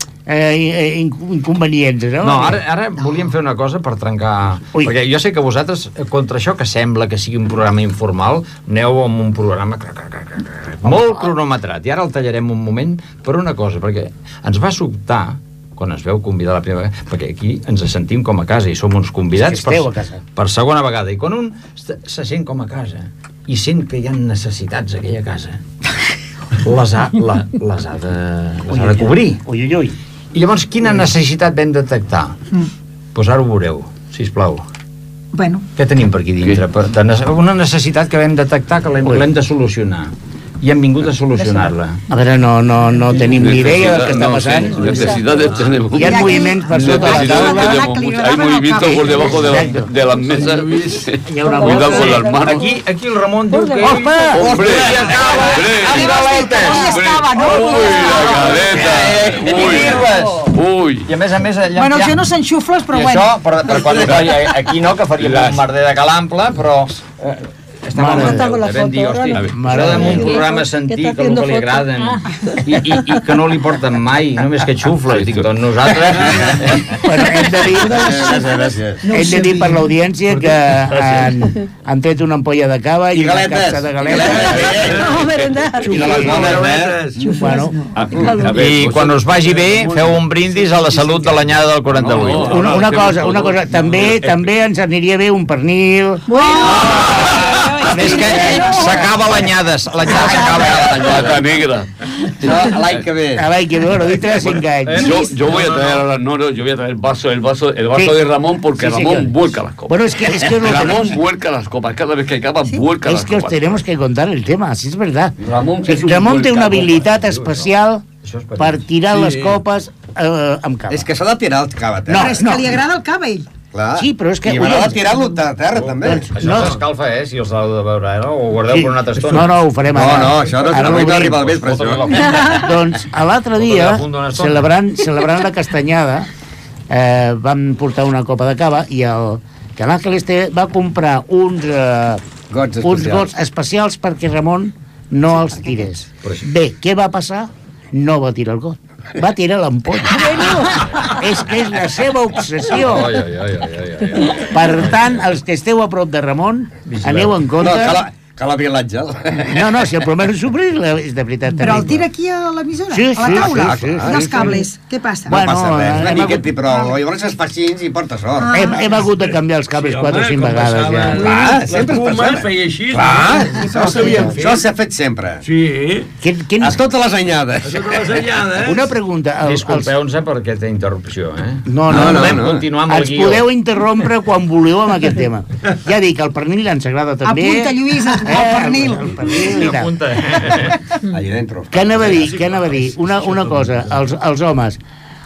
eh, in- inconvenients, no? No, ara, ara volíem fer una cosa per trencar... Ui. Perquè jo sé que vosaltres, eh, contra això que sembla que sigui un programa informal, aneu amb un programa cra, cra, cra, cra, cra, molt cronometrat. I ara el tallarem un moment per una cosa, perquè ens va sobtar quan ens veu convidar la primera vegada, perquè aquí ens sentim com a casa i som uns convidats casa. per segona vegada. I quan un se sent com a casa i sent que hi ha necessitats a aquella casa, les ha, la, les ha, de, les ha de cobrir. Ui, ui, ui. I llavors, quina necessitat vam detectar? Mm. Doncs ara ho veureu, sisplau. Bueno, Què tenim per aquí dintre? Una necessitat que vam detectar que l'hem de solucionar. I hem vingut a solucionar-la. A veure, no, no, no tenim ni idea del que està no, passant. sí, necesidades tenemos. Hi ha moviments per sota la taula. muchas. Hay movimientos por debajo de, la- de las mesas. Hi ha una Cuidado con las manos. Aquí, aquí el Ramon diu que... ¡Hombre! ¡Hombre! ¿no? ¡Uy, la caleta! ¡Uy! ¡Uy! I a més a més... Allà, bueno, ja- jo no s'enxufles, però I bueno. això, per, per quan no, aquí no, que faríem un merder de calample, però... Eh, estava Mare Déu. deute. Vam dir, hosti, Mare en un programa sentir que el haciendo que li foto. agraden Ah. i, i, i que no li porten mai, només que xufla. I dic, doncs nosaltres... Bueno, hem de dir, Gràcies, gràcies. hem de dir per l'audiència que han, han tret una ampolla de cava i, I una caixa de galetes. No, merendar. I de les bones, eh? Bueno, I quan us vagi bé, feu un brindis a la salut de l'anyada del 48. una, una cosa, una cosa, també també ens aniria bé un pernil. Més que s'acaba l'anyada, l'anyada s'acaba. La negra. L'any que ve. A veure, que bueno, dit a 5 anys. Yo, yo voy a traer ahora, no, no, yo voy a traer el vaso, el vaso, el vaso Sí. de Ramón porque Sí, Ramón señor. vuelca las copas. Bueno, es que, es que, Ramón tenemos, vuelca las copas, cada vez que acaba vuelca es las que os copas. tenemos que contar el tema, si es verdad. Ramón Sí, és un Ramon té una habilitat especial per tirar Sí. les copes eh, amb cava. És que s'ha de tirar el cava a terra. No, és que li agrada el cava, ell. Clar. Sí, però és que- I m'agrada tirar-lo a terra, també. Doncs, Això no, s'escalfa, eh? Si els heu de veure ara, o ho guardeu Sí. per una altra estona. no, no, ho farem No, ara. no, això no, Ara no l'obrim. no arriba al vespre, això. Doncs a l'altre dia, de celebrant, celebrant la castanyada, eh, vam portar una copa de cava i el Canal Celeste va comprar uns, eh, Gots uns gots especials perquè Ramon no els tirés. Bé, què va passar? No va tirar el got. Va tirar l'ampolla. és que és la seva obsessió. Ai, ai, ai, ai, ai, ai. Per tant, els que esteu a prop de Ramon, aneu en No, compte... que la, la viatge. No, no, si el problema és suplir, és de veritat Però el tira aquí a l'emissora, Sí, a la sí, taula, sí, sí, i sí, els sí. cables. Què passa? No Bueno, passa res, una hem miqueta, hagut- però llavors es fa així i porta sort. Ah. Hem, hem hagut de canviar els cables 4 o 5 vegades ja. Clar, sempre es L'espuma passa. feia així. Clar, no? això això s'ha fet sempre. Sí. Quin, quin, A totes les anyades. Això de les anyades. una pregunta. El, els, Disculpeu-nos per aquesta interrupció, eh? no, no, No, no, no, Podem no. continuar amb el Ens podeu interrompre quan voleu amb aquest tema. Ja dic, el pernil ens agrada també. Apunta, Lluïsa, el Eh, pernil. El, pernil i tal. Apunta. Allà dentro. Què anava a dir? Què anava a dir? Una, una cosa, els, els homes,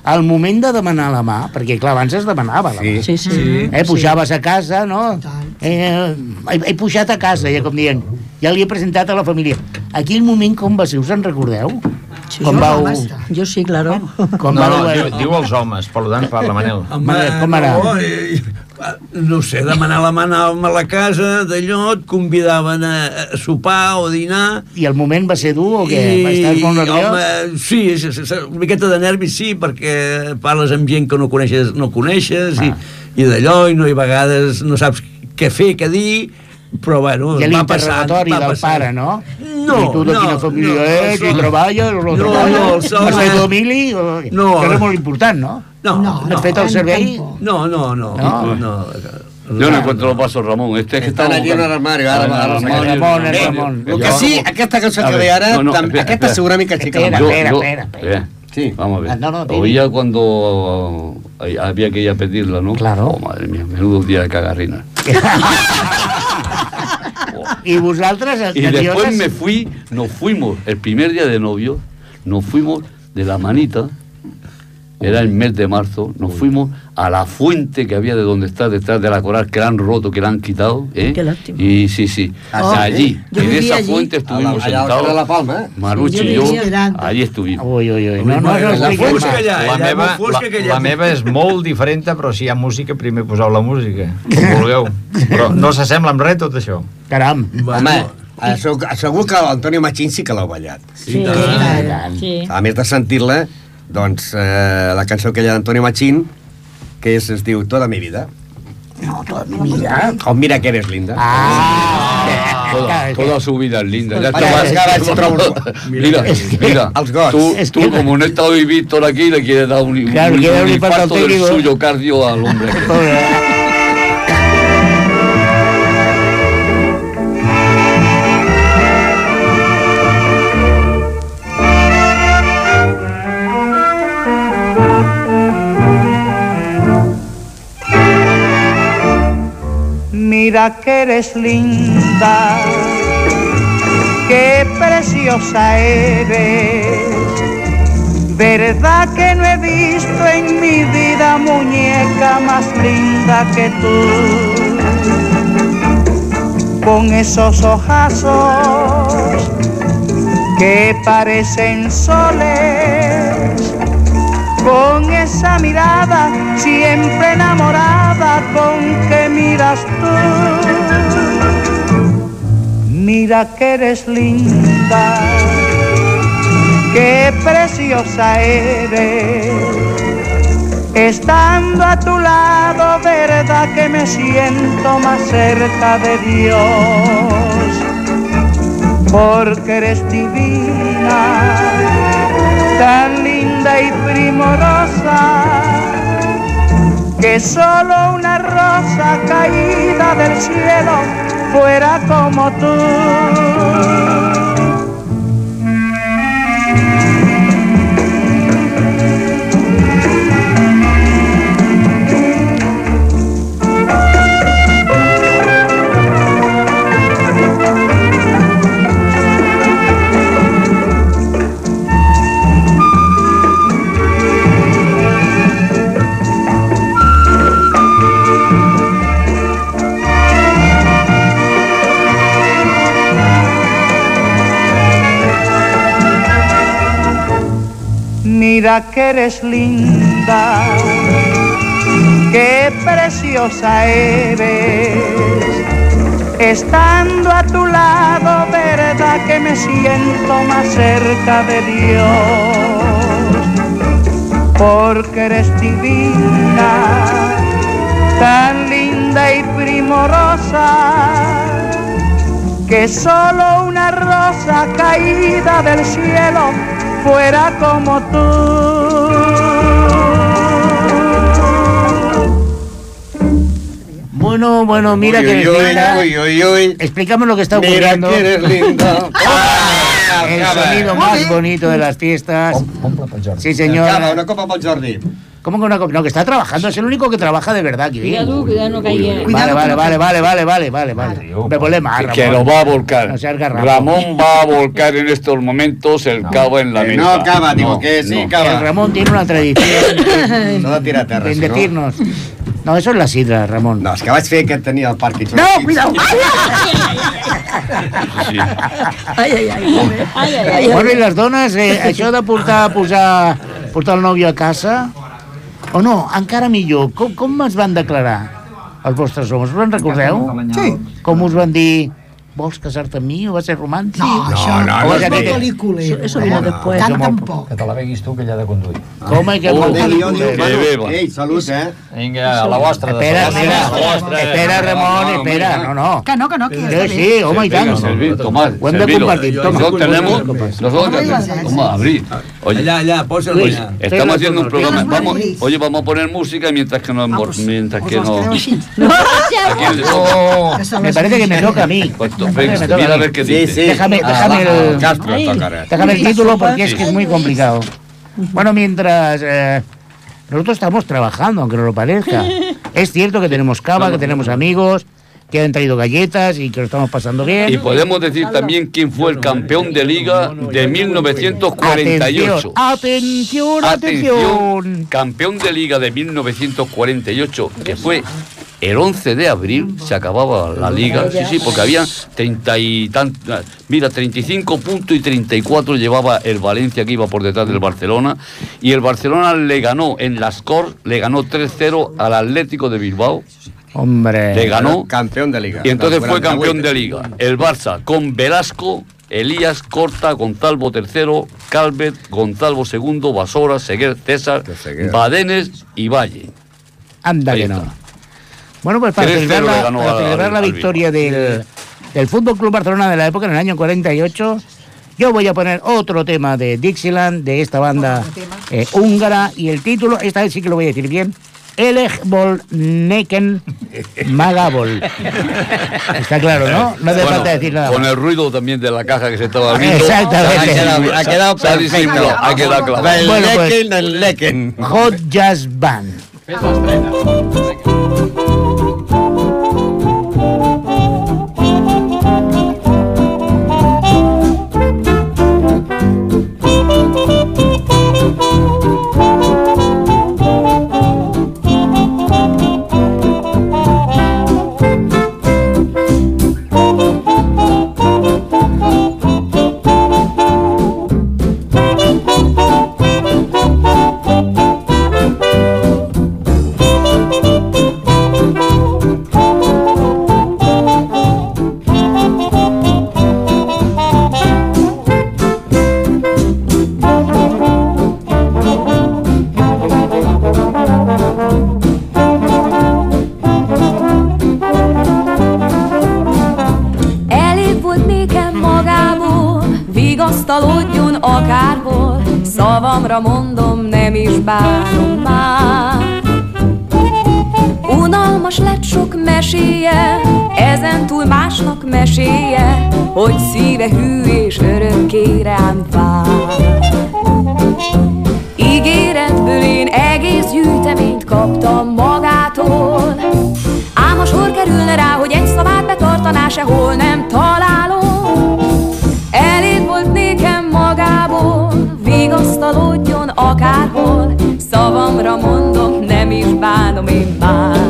al moment de demanar la mà, perquè clar, abans es demanava la mà. Sí, sí. Sí. Eh, pujaves a casa, no? Eh, he, he pujat a casa, ja com dient. Ja li he presentat a la família. Aquell moment com va ser, us en recordeu? Sí, com jo, vau... Yo sí, claro. Com No, vau... no, diu, diu els homes, per tant parla Manel. Home, Com era? No, eh, no sé, demanar la mà anàvem a la casa d'allò, et convidaven a, a sopar o dinar, I el moment va ser dur o què? Estàs molt nerviós? home, sí, és, és, és, una miqueta de nervis sí, perquè parles amb gent que no coneixes, no coneixes i, Ah. i d'allò, i no, i a vegades no saps què fer, què dir, però bueno, I va passant, l'interrogatori va del passant. pare, no? No, I tu de no, quina família no, ets, el i sol- treballes, o no, No, no, el. No. Important, no? No, No, Has fet el servei? No, no, no. No. no. Yo no encuentro los vasos, Ramón. Este es que estamos allí en el armario. Ramon, Bé, Ramon. El que sí, aquesta cançó A que ver, ve ara, no, no, tam- espera, espera. Espera, eh, Sí. Vamos a ver. Ah, no, no. Oía cuando había que ir a pedirla, ¿no? Claro. Oh, madre mía, menudo día de cagarrina. Y nervioses? después me fui, nos fuimos, el primer día de novio, nos fuimos de la manita, era el mes de marzo, nos fuimos a la fuente que había de donde está detrás de la coral, que la han roto, que la han quitado. ¿eh? Qué lástima. Y sí, sí, Oh, allí, yo en esa allí. fuente estuvimos al carrer sentados, la Palma, eh? Maruchi Yo y yo, allí estuvimos. Ui, ui, ui. No, no, no, la expliqueu fosca La meva, la, la meva és molt diferent, però si hi ha música, primer poseu la música, com vulgueu. Però no s'assembla amb res tot això. Caram. Home, eh, segur, segur que l'Antonio Machín sí que l'heu ballat. Sí, tant. sí. A més de sentir-la, doncs, eh, la cançó aquella d'Antonio Machín, que és, es diu Toda mi vida. No, toda mi vida. O Mira que eres linda. Ah! Toda, toda su vida es linda. Ya Vaya, está. es que trobo- Mira, mira, Els gots. tú, Es tú que- como no está hoy Víctor aquí, le quieres dar un, Claro, un, un un infarto del suyo cardio al hombre. Mira que eres linda, qué preciosa eres. Verdad que no he visto en mi vida muñeca más linda que tú. Con esos ojazos que parecen soles con esa mirada siempre enamorada con que miras tú. Mira que eres linda, qué preciosa eres. Estando a tu lado, verdad que me siento más cerca de Dios, porque eres divina, tan linda y primorosa, que solo una rosa caída del cielo fuera como tú. Que eres linda, qué preciosa eres. Estando a tu lado, verdad que me siento más cerca de Dios, porque eres divina, tan linda y primorosa, que solo una rosa caída del cielo fuera como tú. Bueno, bueno, mira Uy, que uy, uy, linda. uy, uy, uy. Explicamos lo que está Mira ocurriendo. que eres linda. El Acaba. sonido más bonito de las fiestas. Sí, señor. Acaba, una copa pel Jordi. ¿Cómo que una copa? No, que está trabajando, es el único que trabaja de verdad aquí. Cuidado, cuidado, no caiga. Vale, vale, no vale, vale, vale, vale, vale, vale. Me pone más, Que, Ramón. que lo va a volcar. No seas. Ramón va a volcar en estos momentos el cabo en la mesa. no cava, digo que sí El cava. Ramón tiene una tradición No de tirar a terra, de si no. No, eso es la sidra, Ramon. No, és que vaig fer que tenia el Parkinson. No, cuidado. Sí. Ai, ai, ai. Ai, ai, ai. Bueno, i les dones, eh, això de portar, posar, portar el nòvio a casa, o no, encara millor, com, com es van declarar els vostres homes? Us en recordeu? Sí. Com us van dir, vols casar-te amb mi o va ser romàntic? No, això no, no, vas a no, dir- pel·lícula. Eso vino después. Tant tampoc. Que te la beguis tu, que ella ha de conduir. Com és que... Oh, molt Déu, Déu, Déu, Que bueno, beba. Ei, salut, eh? Vinga, a la vostra. Espera, espera, espera, Ramon, espera, no, no. Que no, que no, que ja Sí, home, i tant. Ho hem de servilo. compartir, toma. Nosotros tenemos, nosotros tenemos, toma, abrir. Oye, Allá, allá, póselo Luis, allá. Estoy estamos haciendo un programa. Vamos, oye, vamos a poner música mientras que Vamos, mientras que no. Oh, me parece que me toca a mí. Mira a ver qué Sí, dice. sí. Déjame- Ah, déjame el- Castro toca ara. Déjame el título porque es que es muy complicado. Bueno, mientras eh, nosotros estamos trabajando, aunque no lo parezca. Es cierto que tenemos cava, que tenemos amigos, que han traído galletas y que lo estamos pasando bien. Y podemos decir también quién fue el campeón de liga de 1948. Atención, atención, atención. campeón de liga de 1948, que fue el 11 de abril, se acababa la liga, sí, sí, porque había 30 y tantos, mira, 35 puntos y 34 llevaba el Valencia que iba por detrás del Barcelona, y el Barcelona le ganó en las Cor, le ganó 3-0 al Atlético de Bilbao, Hombre. le ganó Campeón de Liga. y entonces fue 48. campeón de liga. El Barça con Velasco, Elías, Corta, Gonzalvo III, Calvet, Gonzalvo II, Basora, Seguer, César. Badenes y Valle. Anda Ahí que no. Bueno, pues para 3-0 celebrar, le la, para al- celebrar la al victoria del, del Fútbol Club Barcelona de la época, en el año 48, yo voy a poner otro tema de Dixieland, de esta banda eh, húngara, y el título, esta vez sí que lo voy a decir bien, Elegbol Neken Magabol. Está claro, ¿no? No hace Bueno, falta decir nada. Con más. el ruido también de la caja que se estaba abriendo. Exactamente. Ha quedado, ha quedado perfecto. ha quedado claro. Del Bueno, pues- Lecken, del Lecken. Hot Jazz Band. Szavamra mondom, nem is bánom már. Unalmas lett sok meséje, ezen túl másnak meséje, hogy szíve hű és örökké rám vár. Ígéretből én egész gyűjteményt kaptam magától, ám a sor kerülne rá, hogy egy szavát betartaná, sehol nem találom. Mondom, nem is bánom én már.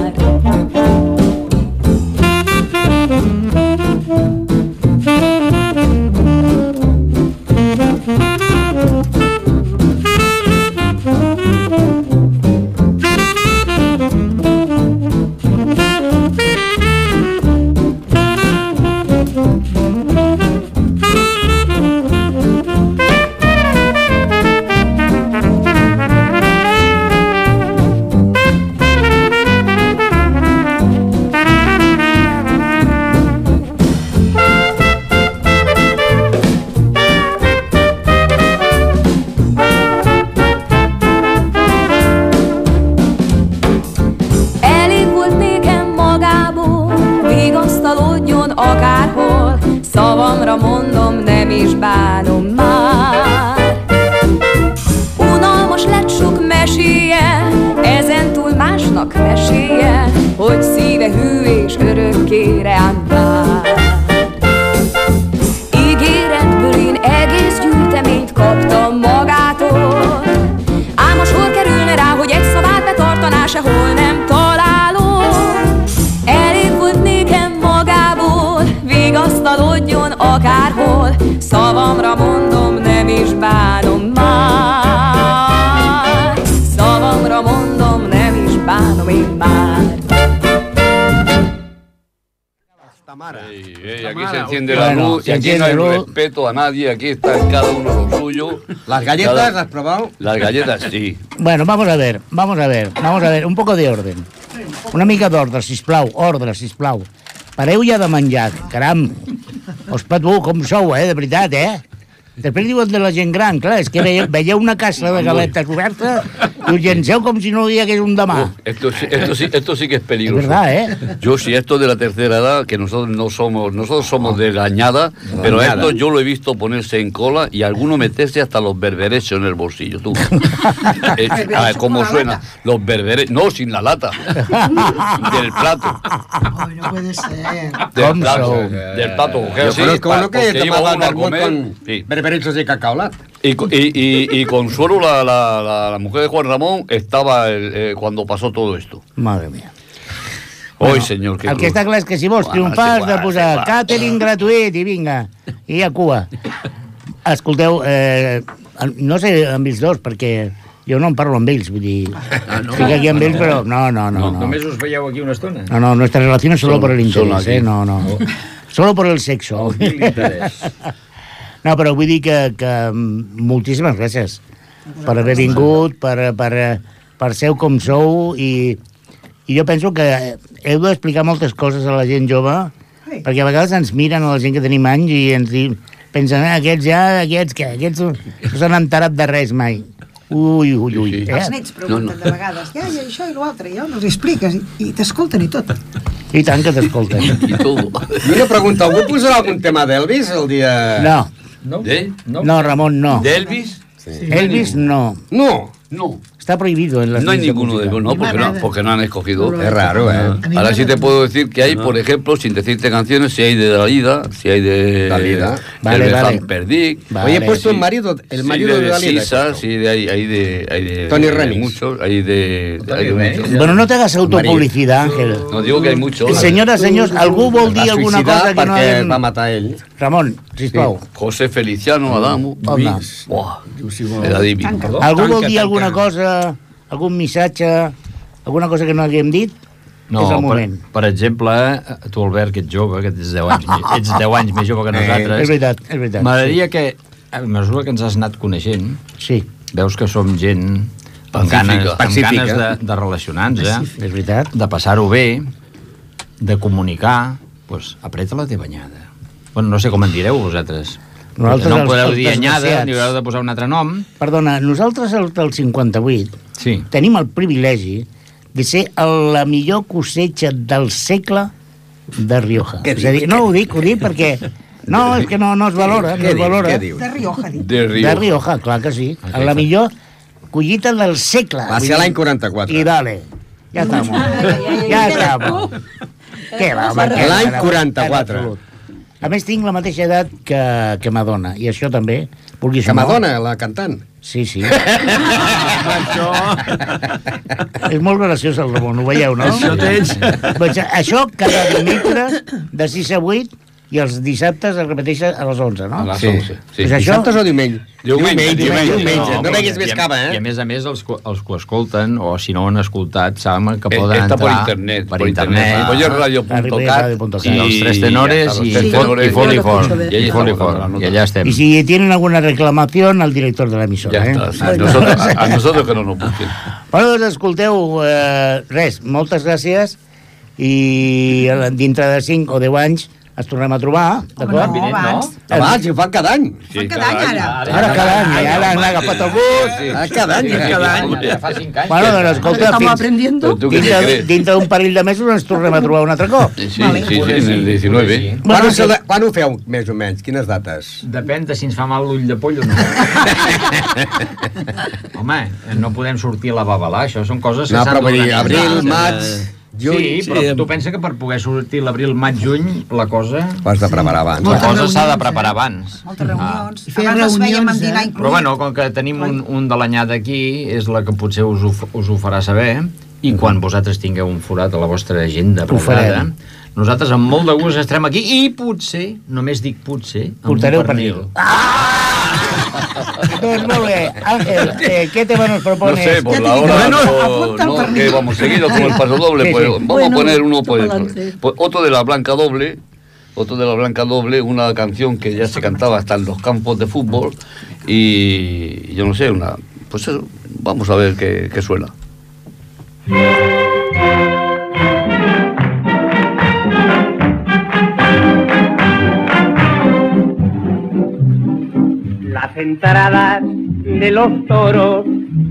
Aquí no hay luz. respeto a nadie, aquí está cada uno lo suyo. ¿Las galletas Cada- las has probado? Las galletas sí. Bueno, vamos a ver, vamos a ver, vamos a ver, un poco de orden. Una mica d'ordre, sisplau, ordre, sisplau. Pareu ja de menjar, caram. Os patbú, com sou, eh, de veritat, eh? Després diuen de la gent gran, clar, és que veieu, veieu una caixa de galetes oberta i us llenceu com si no hi hagués un demà. Esto, sí- esto, sí, esto sí que es peligroso. Es verdad, ¿eh? Yo sí, esto de la tercera edad, que nosotros no somos, nosotros somos de la añada, pero esto yo lo he visto ponerse en cola y alguno meterse hasta los berberechos en el bolsillo, tú. Eh, a ver, ¿Cómo suena? Los berberechos, no, sin la lata, del plato. Ay, no puede ser. Del plato, del plato. que Yo así, conozco pa- uno que uno a comer, con sí. berberechos de cacao lat. Y, y, y, y Consuelo, la, la, la, la mujer de Juan Ramón, estaba el- eh, cuando pasó todo esto. Madre mía. Hoy, señor, qué El que està clar és que si vols Bueno, triomfar has de posar és igual. catering gratuït i vinga, i a cua. Escolteu, eh, no sé amb ells dos, perquè jo no em parlo amb ells, vull dir, Ah, no? estic aquí amb ells, però no, no, no. no. Només us veieu aquí una estona? No, no, nuestra relación es solo Son- por el interés, eh? No, no. Solo por el sexo. No, però vull dir que, que mm, moltíssimes gràcies per haver vingut, per, per, per ser com sou i, i jo penso que heu d'explicar moltes coses a la gent jove perquè a vegades ens miren a la gent que tenim anys i ens diuen, pensen, ah, aquests ja, aquests què, aquests no s'han enterat de res mai. Ui, ui, ui. Els Eh? nets pregunten de vegades, ja, i això i l'altre, i els expliques, i, i t'escolten i tot. I tant que t'escolten. Y todo. I una pregunta, algú posarà algun tema d'Elvis el dia... No, No? ¿De? no, Ramon, no. ¿De Elvis? Elvis, no. No. No. Está prohibido en las No hay de ninguno de ellos, no, porque no, porque no han escogido. Es raro, ¿eh? Ahora sí te puedo decir que hay, por ejemplo, sin decirte canciones, si hay de Dalida, si hay de Dalida. Vale, de vale. Perdic, Vale. Oye, he puesto sí. el marido, el sí, marido de, Dalida. Sisa, sí, de, hay, hay de, hay de Tony de Remix. muchos, hay de, hay de muchos. Bueno, no te hagas autopublicidad, Ángel. No digo que hay muchos. Senyores, senyors, algú vol dir Va alguna cosa que no va matar ell. Ramon, sisplau. José Feliciano Adamo. Buah, era divino. Algú vol dir alguna cosa, algun missatge, alguna cosa que no haguem dit? No, és el per, moment. per exemple, tu, Albert, que ets jove, que ets 10 anys, ets 10 anys més jove que nosaltres, És veritat, és veritat. m'agradaria que, a mesura que ens has anat coneixent, Sí, veus que som gent amb Pacífica. ganes, amb ganes de, de relacionar-nos, eh? és veritat. de passar-ho bé, de comunicar, doncs apreta la teva anyada. Bueno, no sé com en direu vosaltres. Nosaltres, no els dir anyada, ni haureu de posar un altre nom. Perdona, nosaltres el del 58 sí. tenim el privilegi de ser la millor cosecha del segle de Rioja. Què És a dir, no ho dic, ho dic perquè... No, és que no, no es valora, no es valora. Què dius? De Rioja, dic. De Rioja. De Rioja, clar que sí. La millor collita del segle. Va ser l'any 44. I dale. Ja estamos. Ja estamos. Què va, L'any va, 44. A més, tinc la mateixa edat que, que Madonna, i això també, vulguis Que o no. Madonna, la cantant. Sí, sí. És molt graciós el Ramon, ho veieu, no? Això tens. Doncs això cada dimecres de 6 a 8 i els dissabtes es repeteix a les 11, no? A les Sí. 11, sí. Pues això... Dissabtes o diumenge? Diumenge, diumenge. diumenge. No home, veguis més i a- cava, I a eh? més a més, els, els que ho escolten, o si no ho han escoltat, saben que Eh, poden por entrar internet, per por internet. internet. Ripollerradio.cat Ripollerradio.cat. Sí, els tres tenores i, i, i ahí I la I allà estem. Y si tienen alguna reclamación, al director de l'emissora. Ya eh? sí. Nosotros, a, a nosotros que no nos busquen. Bueno, doncs escolteu, eh, res, moltes gràcies i eh, dintre de 5 o 10 anys es tornem a trobar, d'acord? no, abans. Abans, si ho fan cada any. Sí, cada any, ara. Ara cada any, ara han agafat el bus. Sí. Cada any, Sí, sí, cada sí, any. Ja fa cinc anys. Bueno, doncs escolta, Estamos fins, aprendiendo. Però dintre, d'un parell de mesos ens tornem a trobar un altre cop. Sí, sí, sí, en el 19. Quan, ho, quan ho feu, més o menys? Quines dates? Depèn de si ens fa mal l'ull de poll o no. Home, no podem sortir a la babalà, això són coses que No, s'han però vull dir, d'organitzar. abril, Sí, maig, juny... Sí, però sí. tu pensa que per poder sortir l'abril, maig, juny, la cosa... Ho has de preparar abans. La cosa s'ha de reunions, preparar abans. Moltes reunions. I fer Abans fèiem reunions, amb dinar eh? inclòs. Però bueno, com que tenim un, un de l'anyada aquí, és la que potser us ho, us ho farà saber, i quan vosaltres tingueu un forat a la vostra agenda Ho preparada, farem. Nosaltres amb molt de gust estarem aquí i potser, només dic potser, Portareu un pernil. Doncs molt bé, Ángel, eh, ¿qué tema nos No propones? sé, por la hora, bueno, no, no, pernil. que vamos seguido con el paso doble, Sí, pues sí. vamos Bueno, a poner uno, más pues, pues, otro de la Blanca Doble, otro de la Blanca Doble, una canción que ya se cantaba hasta en los campos de fútbol y yo no sé, una, pues eso, vamos a ver qué, qué suena. Las entradas de los toros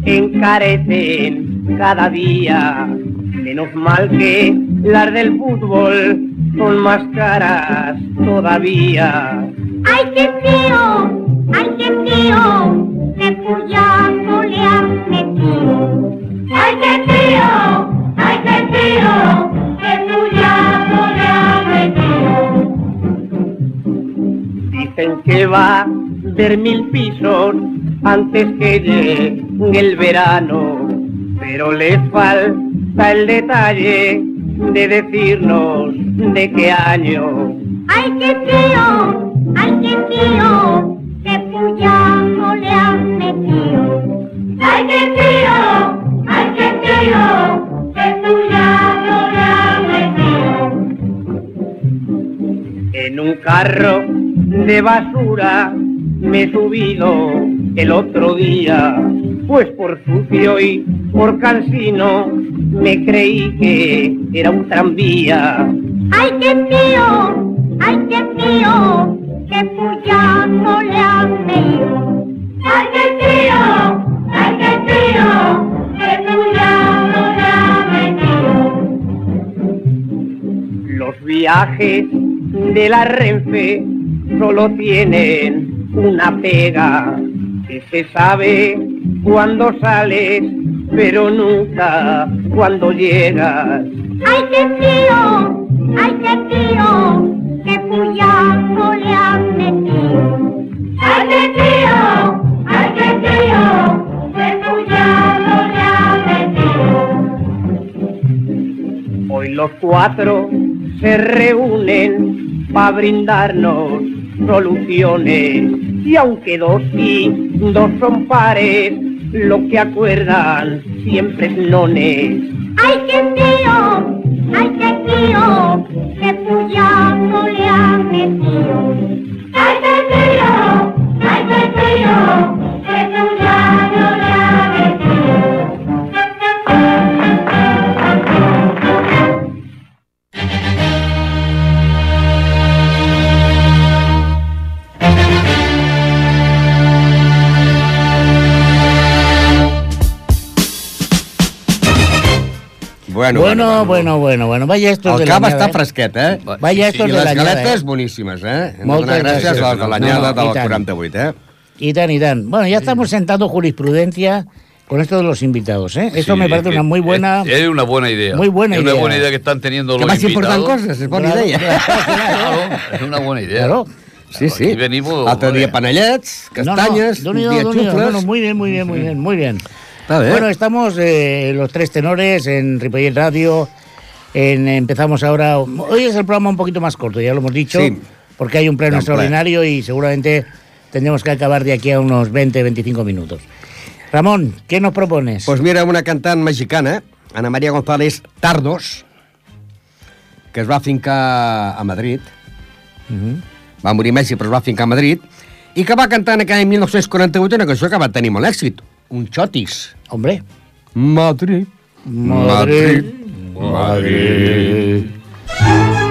encarecen cada día. Menos mal que las del fútbol son más caras todavía. ¡Ay, qué tío! ¡Ay, qué tío! ¡Qué puyazo le han metido! ¡Ay, qué tío! ¡Ay, qué tío! ¡Qué puyazo le han metido! Dicen que va a ver mil pisos antes que llegue el verano, pero les falta el detalle de decirnos de qué año. ¡Ay, qué tío! ¡Ay, qué tío! ¡Qué puyazo le han metido! ¡Ay, qué tío! ¡Ay, qué tío! ¡Qué puyazo le han metido! En un carro de basura me he subido el otro día, pues por sucio y por cansino me creí que era un tranvía. ¡Ay, qué tío! ¡Ay, qué tío! ¡Qué puyazo le han metido! ¡Ay, qué tío! ¡Ay, qué tío! ¡Qué puyazo le han metido! Los viajes de la Renfe solo tienen una pega, que se sabe cuando sales, pero nunca cuando llegas. ¡Ay, qué tío! ¡Ay, qué tío! ¡Qué puyazo le han metido! ¡Ay, qué tío! ¡Ay, qué tío! ¡Qué puyazo le han metido! Hoy los cuatro se reúnen para brindarnos soluciones. Y aunque dos y dos son pares, lo que acuerdan siempre es nones. ¡Ay, qué tío! ¡Ay, qué tío! ¡Qué puyazo le han metido! ¡Ay, qué tío! ¡Ay, qué tío! Bueno, bueno, bueno, bueno, bueno. Vaya estos El de l'anyada, està fresquet, eh? Vaya estos I de les l'anyada, galetes eh? boníssimes, eh? Hem de Moltes gràcies gràcies. a les de l'anyada No, no, i del tant. 48, eh? Y tan y tan. Bueno, ya estamos sentando jurisprudencia con esto de los invitados, ¿eh? Esto Sí, me es parece una muy buena... Es, es una buena idea. Muy buena es idea. una buena idea que están teniendo Que los invitados. important coses, és bona Claro, idea. claro. Es una buena idea. Claro. Sí, sí. Aquí venimos, Altre dia panellets, castanyes, no, un no, dia Déu-n'hi-do, Déu-n'hi-do. xufles... No, no, muy bien, muy bien, muy bien, muy bien. Bueno, estamos eh, los tres tenores en Ripollet Radio. En, empezamos ahora. Hoy es el programa un poquito más corto, ya lo hemos dicho, Sí. porque hay un pleno extraordinario y seguramente tendremos que acabar de aquí a unos 20-25 minutos. Ramón, ¿qué nos propones? Pues mira, una cantant mexicana, Ana María González Tardos, que es va fincar a Madrid, Mhm. va morir a Mèxic però es va fincar a Madrid, i que va cantar en aquell any 1948 una cançó que va tenir molt èxit, un xotis. Hombre. Madrid. Madrid. Madrid. Cuando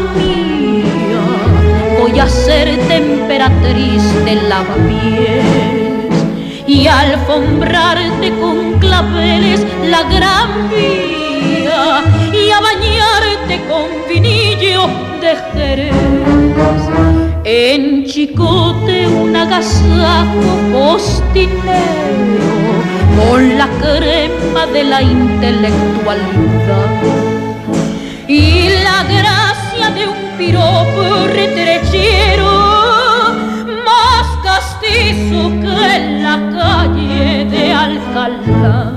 mía, voy a ser temperatriz de lavapiés y alfombrarte con claveles la gran vía y a bañarte con vinillo de Jerez. En Chicote un agasajo postinero con la crema de la intelectualidad y la gracia de un piropo retrechero más castizo que en la calle de Alcalá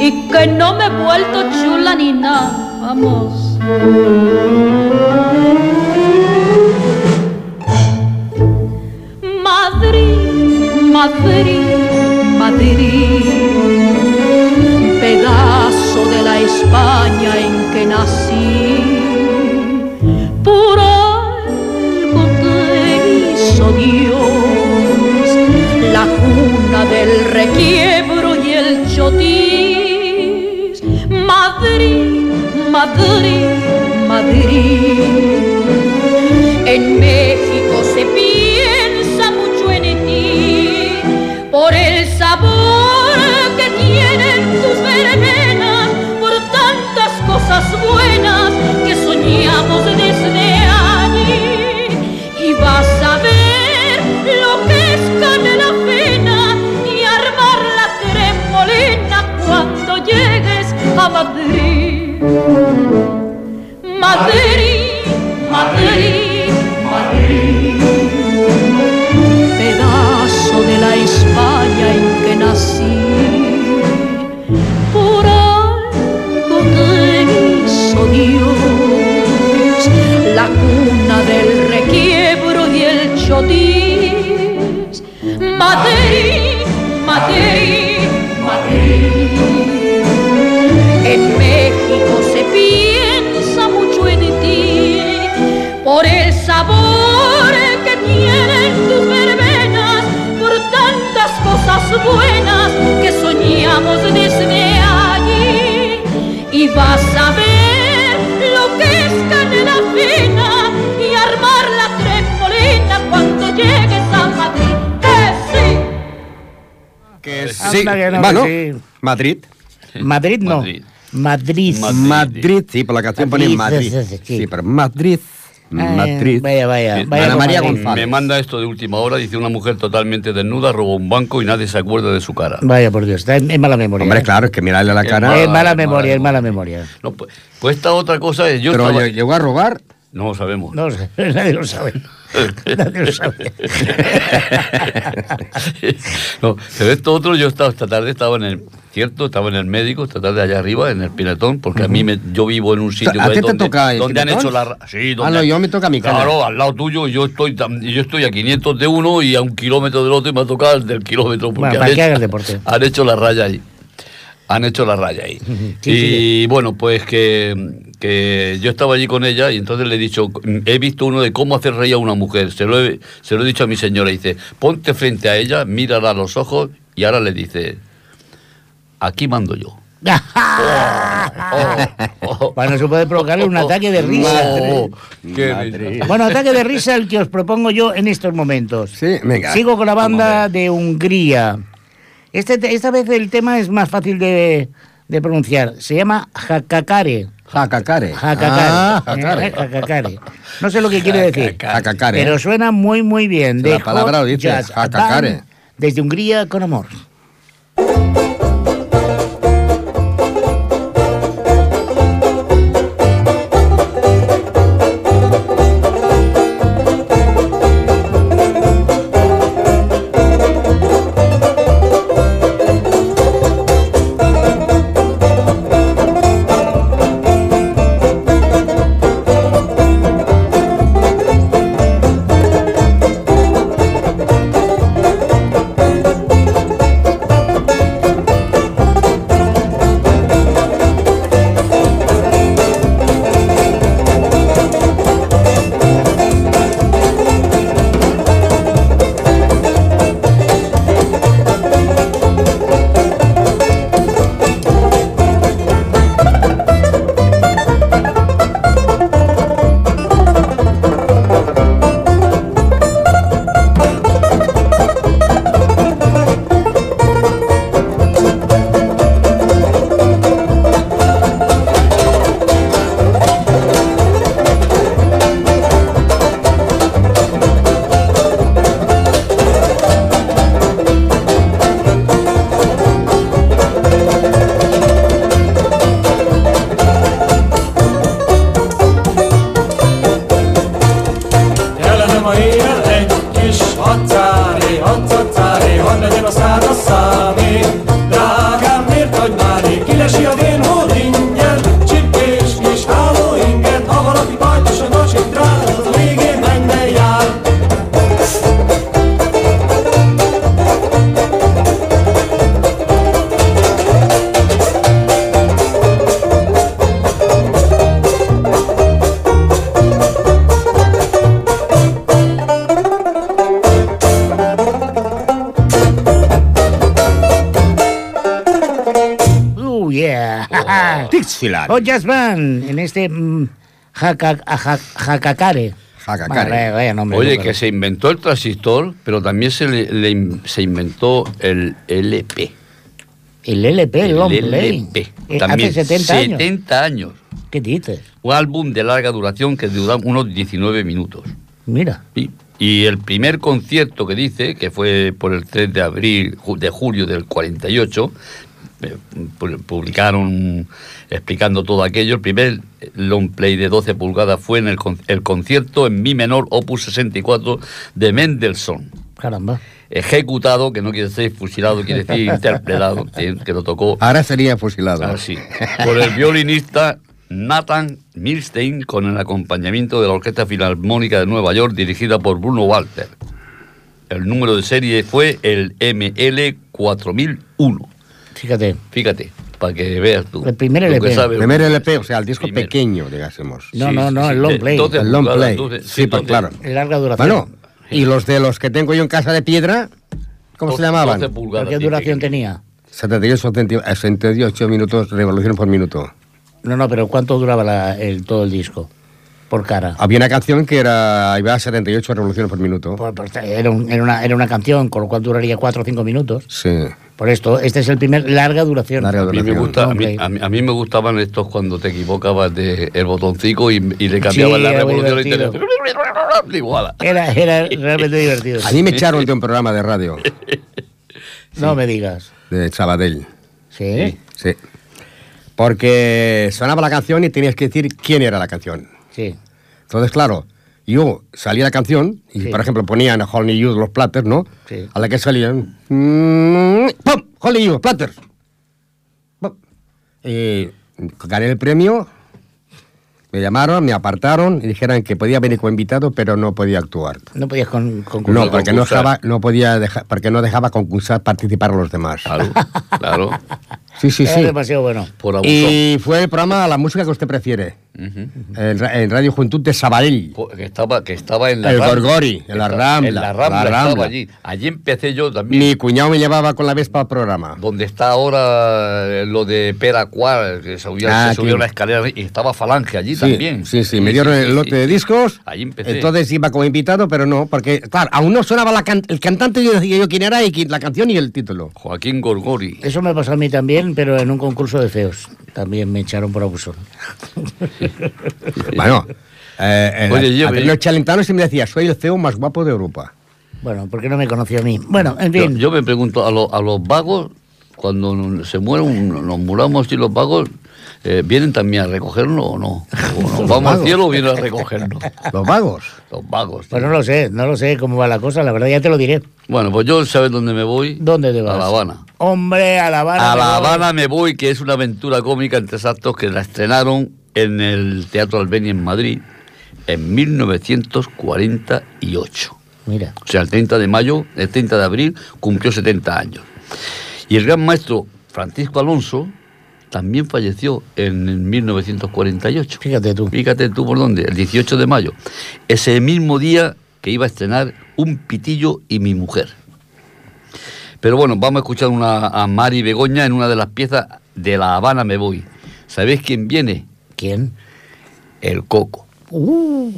y que no me he vuelto chula ni nada, vamos. Madrid, Madrid, Madrid, España en que nací. Por algo te hizo Dios la cuna del requiebro y el chotis. Madrid, Madrid, Madrid. En México se piensa cosas buenas que soñamos Y vas a ver lo que es canela fina y armar la tremolina cuando llegues a Madrid. ¡Que sí! Que sí. Anda que no, bueno, que sí. Madrid. Madrid no. Madrid. Madrid, sí, por la canción ponen Madrid. Madrid, Sí, pero Madrid. Madrid. vaya, vaya, vaya Ana con María. González. Me manda esto de última hora, dice una mujer totalmente desnuda, robó un banco y nadie se acuerda de su cara. Vaya por Dios, en mala memoria. Hombre, ¿eh? claro, es que mirarle la cara. mala- Es mala mala memoria, es mala memoria. No, pues, pues esta otra cosa es yo Pero estaba- llegó a robar. No lo sabemos. No, nadie lo sabe. Nadie lo sabe. no, pero esto otro, yo estaba esta tarde, estaba en el, cierto, estaba en el médico, esta tarde allá arriba, en el Pinetón, porque a mí me, yo vivo en un sitio ¿A ti te donde, toca el donde han hecho la... Sí, Ah, donde no, yo me toca mi cara. Claro, al lado tuyo, yo estoy, yo estoy a 500 de uno y a un kilómetro del otro y me ha tocado el del kilómetro. Porque Bueno, han para que hecho- hagas deporte. Han hecho la raya ahí. Han hecho la raya ahí. Y bueno, pues que, que yo estaba allí con ella y entonces le he dicho, he visto uno de cómo hacer reír a una mujer. Se lo he, se lo he dicho a mi señora. Dice, ponte frente a ella, mírala a los ojos y ahora le dice, aquí mando yo. Bueno, eso puede provocarle un ataque de risa. Oh, qué. Bueno, ataque de risa el que os propongo yo en estos momentos. Sí, venga. Sigo con la banda de Hungría. Este, te- esta vez el tema es más fácil de, de pronunciar. Se llama Hakakare. Hakakare. Hakakare. Ah, Eh, Hakakare. Hakakare. No sé lo que quiere decir. Hakakare. Pero suena muy, muy bien. La De palabra Hot lo dice, Jazz Hakakare. Desde Hungría con amor. Band, en este mm, Hakakare. Hakakare. Vaya, vaya nombre, Oye, ¿no? que se inventó el transistor, pero también se, le- le se inventó el LP. El LP, el long El play. LP. Eh, También hace 70 años. 70 años. ¿Qué dices? Un álbum de larga duración que dura unos 19 minutos. Mira. Y, y el primer concierto que dice, que fue por el 3 de abril, de julio del 48, eh, pu- publicaron explicando todo aquello. El primer long play de 12 pulgadas fue en el, con- el concierto en mi menor, opus 64, de Mendelssohn. Caramba. Ejecutado, que no quiere decir fusilado, quiere decir interpretado, que, lo tocó Ahora sería fusilado. así, por el violinista Nathan Milstein con el acompañamiento de la Orquesta Filarmónica de Nueva York dirigida por Bruno Walter. El número de serie fue el ML4001. Fíjate. Fíjate, para que veas tú. El primer LP. sabe- Primer LP, o sea, el disco pequeño, digásemos. No, no, no, el long play. 12 El long play. 12, Sí, pues 12. claro. De larga duración. Bueno, y los de los que tengo yo en casa de piedra, ¿cómo se 12 llamaban? pulgadas, ¿Qué duración tenía? 78, 70, 78 minutos revoluciones por minuto. No, no, pero ¿cuánto duraba la- el, todo el disco? Por cara. Había una canción que era iba a 78 revoluciones por minuto. Por- por- era, un- era una, era una canción, con lo cual duraría 4 o 5 minutos. Sí. Por esto, este es el primer larga duración. Larga A mí, me duración. gusta, a, mí, a mí- a mí me gustaban estos cuando te equivocabas de el botoncito y, y le cambiabas Sí, la revolución y te. Era, era realmente divertido. A mí me echaron de un programa de radio No me digas. de Sabadell. ¿Sí? Sí. Porque sonaba la canción y tenías que decir quién era la canción. Sí. Entonces, claro, yo salía la canción y, Sí. por ejemplo, ponían a You los Platters, ¿no? Sí. A la que salían... mm, ¡Pum! Holly You, Platters. Pum. Y gané el premio Me llamaron, me apartaron y dijeron que podía venir como invitado, pero no podía actuar. No podías con, concursar. No, porque no dejaba, no podía dejar, porque no dejaba concursar participar a los demás. Claro, claro. Sí, sí, Era sí. demasiado bueno. Por. Y fue el programa La música que usted prefiere. en, ra- en Radio Juventud de Sabadell. Que estaba, que estaba en la El Rambla. Gorgori, en la Rambla, En la Rambla, la estaba Rambla. allí. Allí empecé yo también. Mi cuñado me llevaba con la Vespa al programa. Donde está ahora eh, lo de Pera Cuar, que se subió, Ah, se subió la escalera y estaba Falange allí también. Sí, sí, me dieron sí, el lote sí. de discos. Ahí empecé. Entonces iba como invitado, pero no, porque, claro, aún no sonaba la can- el cantante, yo decía yo quién era y quién- la canción y el título. Joaquín Gorgori. Eso me pasó a mí también, pero en un concurso de feos. También me echaron por abusón. Bueno, eh, Oye, yo- los chalentanos y me decía, soy el CEO más guapo de Europa. Bueno, porque no me conoció a mí. Bueno, en Yo, fin. yo me pregunto, a, lo- a los vagos, cuando se mueren, nos muramos y los vagos, eh, ¿vienen también a recogernos o no? ¿O vamos al cielo o vienen a recogernos? ¿Los vagos? Los vagos. Pues no lo sé, no lo sé cómo va la cosa, la verdad ya te lo diré. Bueno, pues yo, ¿sabes dónde me voy? ¿Dónde te vas? A La Habana. Hombre, a La Habana. A La. Habana me voy, que es una aventura cómica en tres actos que la estrenaron en el Teatro Albeni en Madrid en 1948. Mira. O sea, el 30 de mayo, el 30 de abril, cumplió 70 años. Y el gran maestro Francisco Alonso también falleció en, el 1948. Fíjate tú. Fíjate tú por dónde, el 18 de mayo. Ese mismo día que iba a estrenar Un pitillo y mi mujer. Pero bueno, vamos a escuchar una, a Mari Begoña en una de las piezas de La Habana Me Voy. ¿Sabéis quién viene? ¿Quién? El Coco. Uh.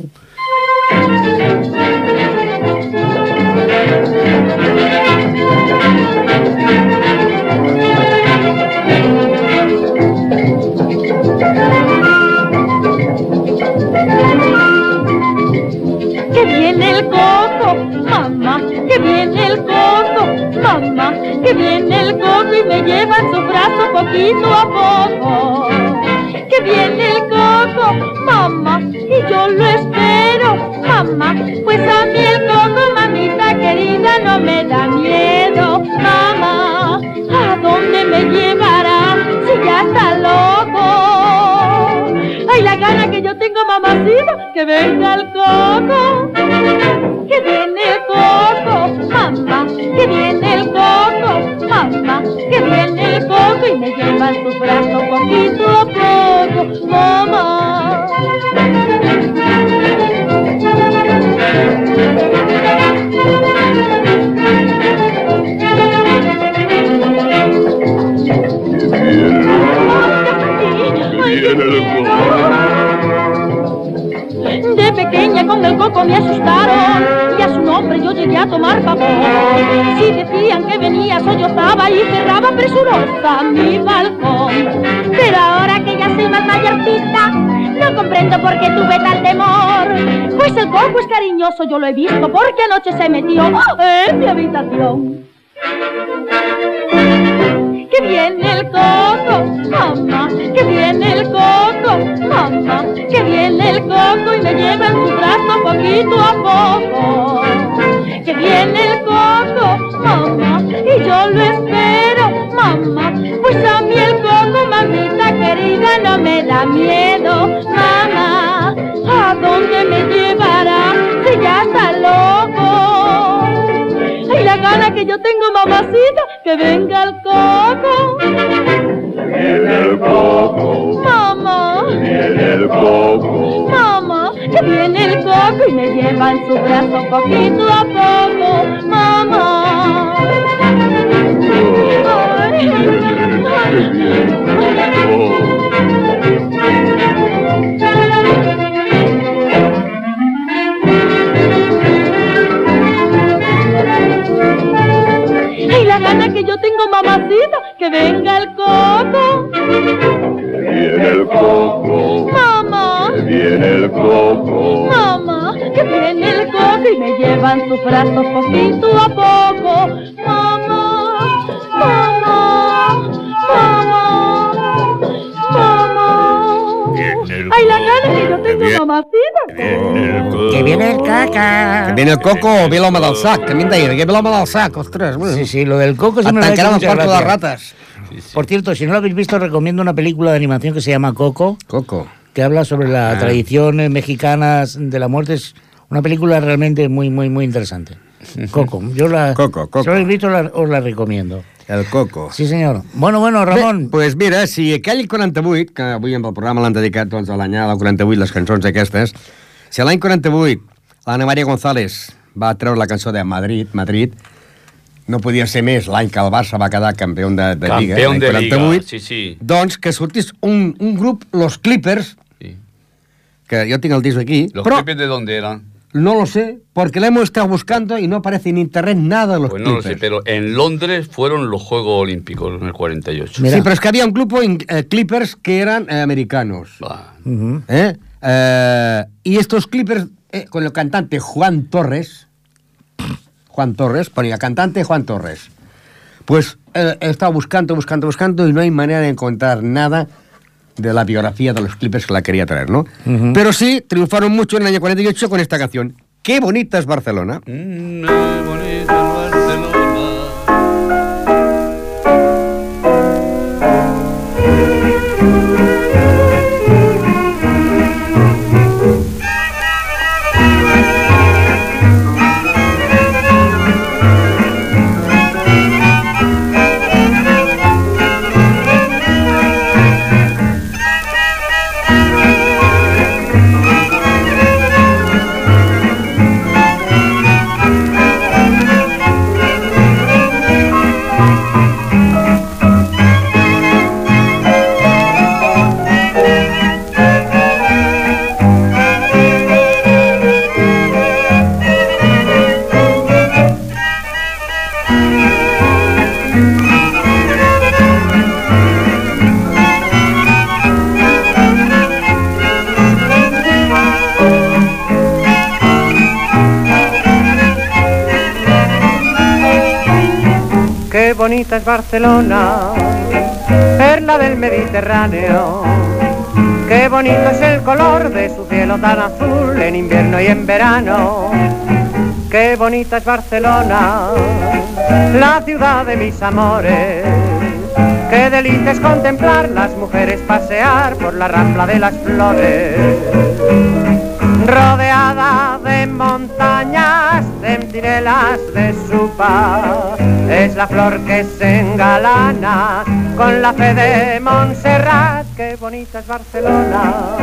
Que viene el coco, mamá, que viene el coco, mamá, que viene el coco y me lleva en su brazo poquito a poco. Que viene el coco, mamá, y yo lo espero, mamá, pues a mí el coco, mamita querida, no me da miedo, mamá, ¿a dónde me llevará si ya está gana que yo tengo, mamacita, que venga el coco. Que viene el coco, mamá, que viene el coco, mamá, que viene el coco y me lleva en su brazo poquito a poco, mamá. De pequeña con el coco me asustaron y a su nombre yo llegué a tomar pavor. Si decían que venía, sollozaba y cerraba presurosa mi balcón. Pero ahora que ya soy más mayorcita, no comprendo por qué tuve tal temor. Pues el coco es cariñoso, yo lo he visto porque anoche se metió en mi habitación. Que viene el coco, mamá, que viene el coco, mamá, que viene el coco y me lleva en su brazo poquito a poco. Que viene el coco, mamá, y yo lo espero, mamá, pues a mí el coco, mamita querida, no me da miedo, mamá, ¿a dónde me llevará si ya Que yo tengo, mamacita, que venga el coco. Viene el coco, Mamá, viene el coco. mamá, que viene el coco y me lleva en su brazo poquito a poco. Mamá. Gana que yo tengo, mamacita, que venga el coco. Viene el coco, Mamá, viene el coco. mamá, que viene el coco y me lleva en sus brazos poquito a poco. Gana que mamacita. Viene el caca. Que viene el coco o ve l'home del sac, que a mi em deia, que ve l'home del sac, ostres. Bueno. Sí, sí, lo del coco se me Hasta ha hecho de ratas. Por cierto, si no lo habéis visto, recomiendo una película de animación que se llama Coco. Coco. que habla sobre la Ah. tradición eh, mexicana de la muerte. Es una película realmente muy, muy, muy interesante. Coco. Yo la, Coco, Coco. Si no l'he vist, la- os la recomiendo. El Coco. Sí, senyor. Bueno, bueno, Ramon. Bé, pues mira, si aquell 48, que avui amb el programa l'han dedicat doncs, a l'any del 48, les cançons aquestes, si l'any 48 l'Anna Maria González va treure la cançó de Madrid, Madrid, no podia ser més l'any que el Barça va quedar campió de, de Lliga, Campeón l'any de 48, Liga, sí, sí. doncs que sortís un, un grup, los Clippers, que yo tengo el disco aquí, ¿Los però Clippers de dónde eran? No lo sé, porque lo hemos estado buscando y no aparece en internet nada de los Pues no lo Clippers. sé, pero en Londres fueron los Juegos Olímpicos en el 48. Sí, pero es que había un grupo en eh, Clippers que eran eh, americanos. ¿eh? Eh, y estos Clippers, eh, con el cantante Juan Torres, Juan Torres, ponía cantante Juan Torres. Pues eh, he estado buscando, buscando, buscando y no hay manera de encontrar nada de la biografía de los Clippers que la quería traer, ¿no? Pero sí, triunfaron mucho en el año 48 con esta canción. Qué bonita es Barcelona. Qué Barcelona, perla del Mediterráneo. Qué bonito es el color de su cielo tan azul en invierno y en verano. Qué bonita es Barcelona, la ciudad de mis amores. Qué delicia es contemplar las mujeres pasear por la rambla de las flores. Rodeada de montañas, centinelas de su paz, es la flor que se engalana con la fe de Montserrat. Qué bonita es Barcelona,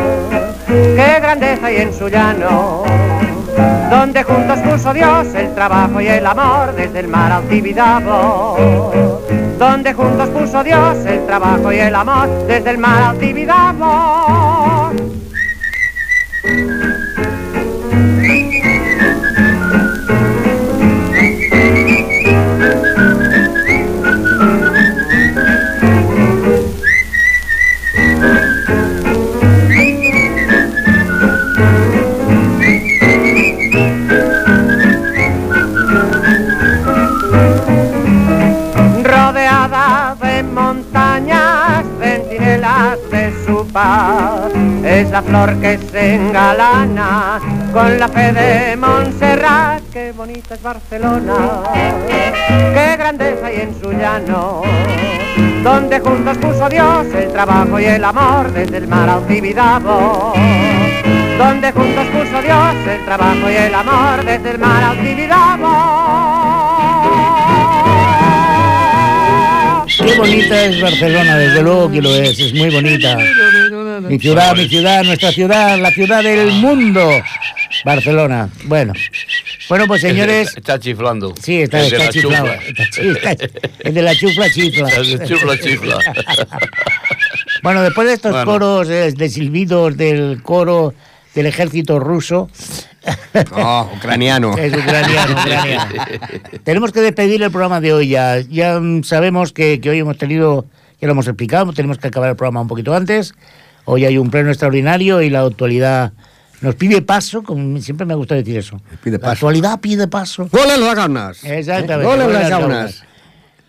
qué grandeza hay en su llano, donde juntos puso Dios el trabajo y el amor desde el mar al Tibidabo. Donde juntos puso Dios el trabajo y el amor desde el mar al Tibidabo. Es la flor que se engalana con la fe de Montserrat. Qué bonita es Barcelona, qué grandeza hay en su llano. Donde juntos puso Dios el trabajo y el amor desde el mar al Tibidabo. Donde juntos puso Dios el trabajo y el amor desde el mar Tibidabo. Qué bonita es Barcelona, desde luego que lo es, es muy bonita. Mi ciudad, mi ciudad, nuestra ciudad, la ciudad del mundo. Barcelona. Bueno. Bueno, pues señores. Está, chiflando. Sí, está, está la chiflado. chufla. Está chi- está- el de la chufla chifla. El de chufla chifla. Bueno, después de estos Bueno. coros eh, de silbidos del coro del ejército ruso. Oh, ucraniano. Es ucraniano, ucraniano. Tenemos que despedir el programa de hoy ya. Ya sabemos que, que hoy hemos tenido, ya lo hemos explicado, tenemos que acabar el programa un poquito antes. Hoy hay un pleno extraordinario y la actualidad nos pide paso, como siempre me gusta decir eso. Pide La paso. actualidad pide paso. ¡Gol en las gaunas! Exactamente. ¡Gol en gol en las gaunas.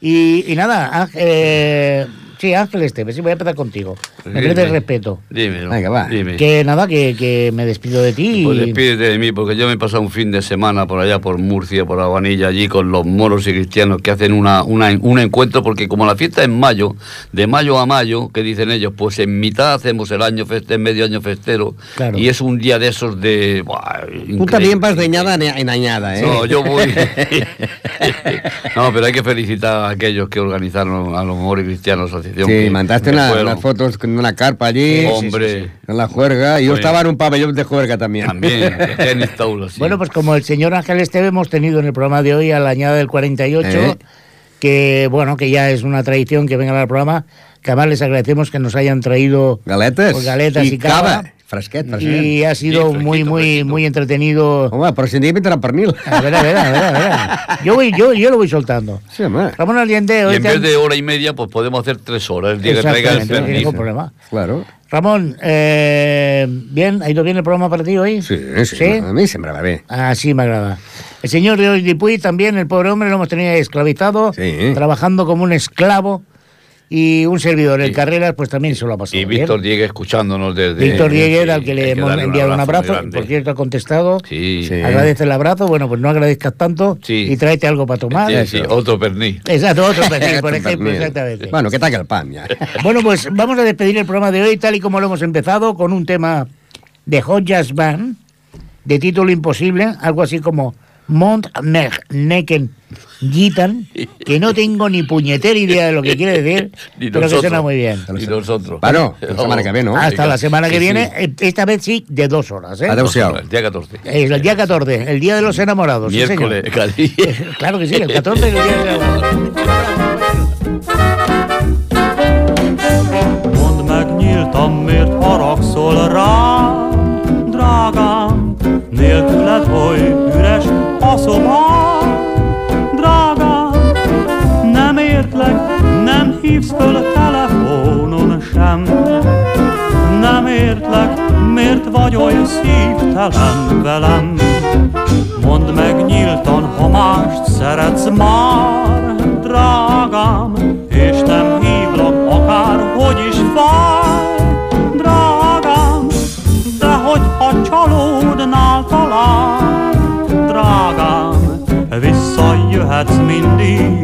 Y, y nada, eh, Sí, Ángel Esteves, sí, voy a empezar contigo. Me Dime. merece respeto. Dímelo. Venga, va. Dime. Que nada, que, que me despido de ti. Pues despídete de mí, porque yo me he pasado un fin de semana por allá, por Murcia, por Aguanilla, allí con los moros y cristianos que hacen una, una- un encuentro, porque como la fiesta es en mayo, de mayo a mayo, que dicen ellos, pues en mitad hacemos el año feste, medio año festero, Claro. y es un día de esos de... buah, Tú también vas de ñada en añada, ¿eh? No, yo voy. no, pero hay que felicitar a aquellos que organizaron a los moros y cristianos asociación. Sí, que- mandaste una- unas fotos con una carpa allí. Hombre. En la juerga. Y yo estaba en un pabellón de juerga también. También, tenis taulas, sí. Bueno, pues como el señor Ángel Esteve hemos tenido en el programa de hoy a la añada del 48, Eh. que bueno, que ya es una tradición que vengan al programa, que además les agradecemos que nos hayan traído Galetes. pues, galetas y, I cava. cava. Fresquet, fresquet. Y ha sido muy, muy, muy entretenido. Home, però si en dia vindrà pernil. A ver, a ver, a ver, a ver. Yo, voy, yo, yo lo voy soltando. Sí, home. Ramón Allende, Y hoy en vez de hora y media, pues podemos hacer tres horas el día que traiga el Exactamente, no hay permiso. ningún problema. Claro. Ramón, eh, bien, ¿ha ido bien el programa para ti hoy? Sí, sí, a mi sempre va bé. Así me agrada. El señor de hoy Dipuy también, el pobre hombre, lo hemos tenido esclavizado, trabajando como un esclavo. Y un servidor en carreras, pues también se lo ha pasado. Y. Víctor Diegue escuchándonos desde... Víctor Dieguer, Sí, al que le hemos enviado un abrazo, grande. por cierto ha contestado. Sí. Agradece el abrazo, bueno, pues no agradezcas tanto y tráete algo para tomar. Sí, sí, otro pernil. Exacto, otro pernil, por ejemplo, exactamente. Bueno, que taca el pan, ja. Bueno, pues vamos a despedir el programa de hoy tal y como lo hemos empezado con un tema de Hot Jazz Band de título imposible, algo así como Mont Neken Gitan, que no tengo ni puñetera idea de lo que quiere decir, Ni pero que suena muy bien. Y nosotros. Bueno, la semana que ve, ¿no? Hasta la semana que Sí, viene, sí. eh, esta vez sí, de dos horas. ¿eh? Adéu-siau. El día 14. Es el día 14, el día de los enamorados. sí. Miércoles, Cali. Claro que sí, el 14 es el día de los enamorados. Szobám, drágám, nem értlek, nem hívsz föl telefonon sem, nem értlek, miért vagy oly szívtelen velem. Mondd meg nyíltan, ha mást szeretsz már, that's me, Mindy.